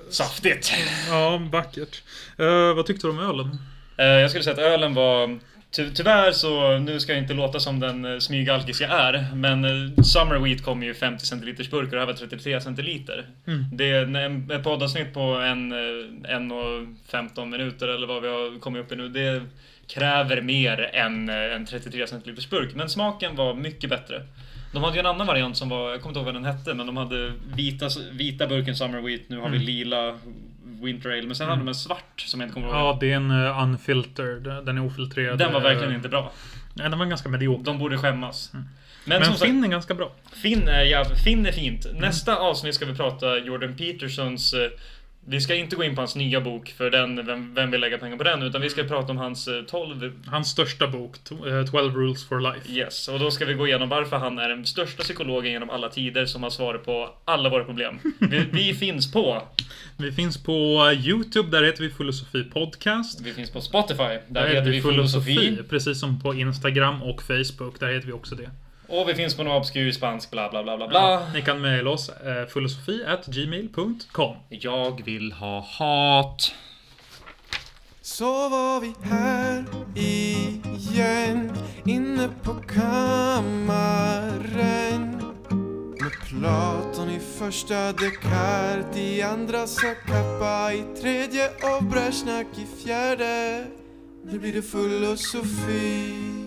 Saftigt! Ja, vackert. Eh, vad tyckte du om ölen? Eh, Jag skulle säga att ölen var ty Tyvärr så, nu ska jag inte låta som den eh, smygalkis jag är, men eh, Summer Wheat kom ju i 50 centiliters burkar och det här var 33 centiliter. Mm. Det är en- en, ett poddavsnitt på en, en och 15 minuter eller vad vi har kommit upp i nu. Det kräver mer än en 33 centiliters burk, men smaken var mycket bättre. De hade ju en annan variant som var, jag kommer inte ihåg vad den hette, men de hade vita, vita burken Summer Wheat, nu har vi Mm. lila Winter Ale, men sen hade de en svart som jag inte kommer ihåg. Ja, det är en uh, unfiltered. Den är ofiltrerad. Den var verkligen Eh, inte bra. Nej, den var ganska medioker. De borde skämmas. Mm. Men, Men Finn är ganska bra. Finn är, ja, Finn är fint. Nästa avsnitt ska vi prata Jordan Petersons... eh, Vi ska inte gå in på hans nya bok, för den, vem, vem vill lägga pengar på den? Utan vi ska prata om hans eh, 12... Hans största bok, to- eh, 12 Rules for Life. Yes, och då ska vi gå igenom varför han är den största psykologen genom alla tider som har svarat på alla våra problem. Vi, vi finns på... Vi finns på eh, YouTube, där heter vi Filosofi Podcast. Vi finns på Spotify, där, Där heter vi Filosofi. Precis som på Instagram och Facebook. Där heter vi också det. Och vi finns på någon obskyr spansk bla bla bla bla bla. Ni kan mejla oss eh, filosofi.gmail.com Jag vill ha hat. Så var vi här igen Inne på kammaren Med Platon i första Descartes i andra Zacapa i tredje och Brezjnak i fjärde Nu blir det filosofi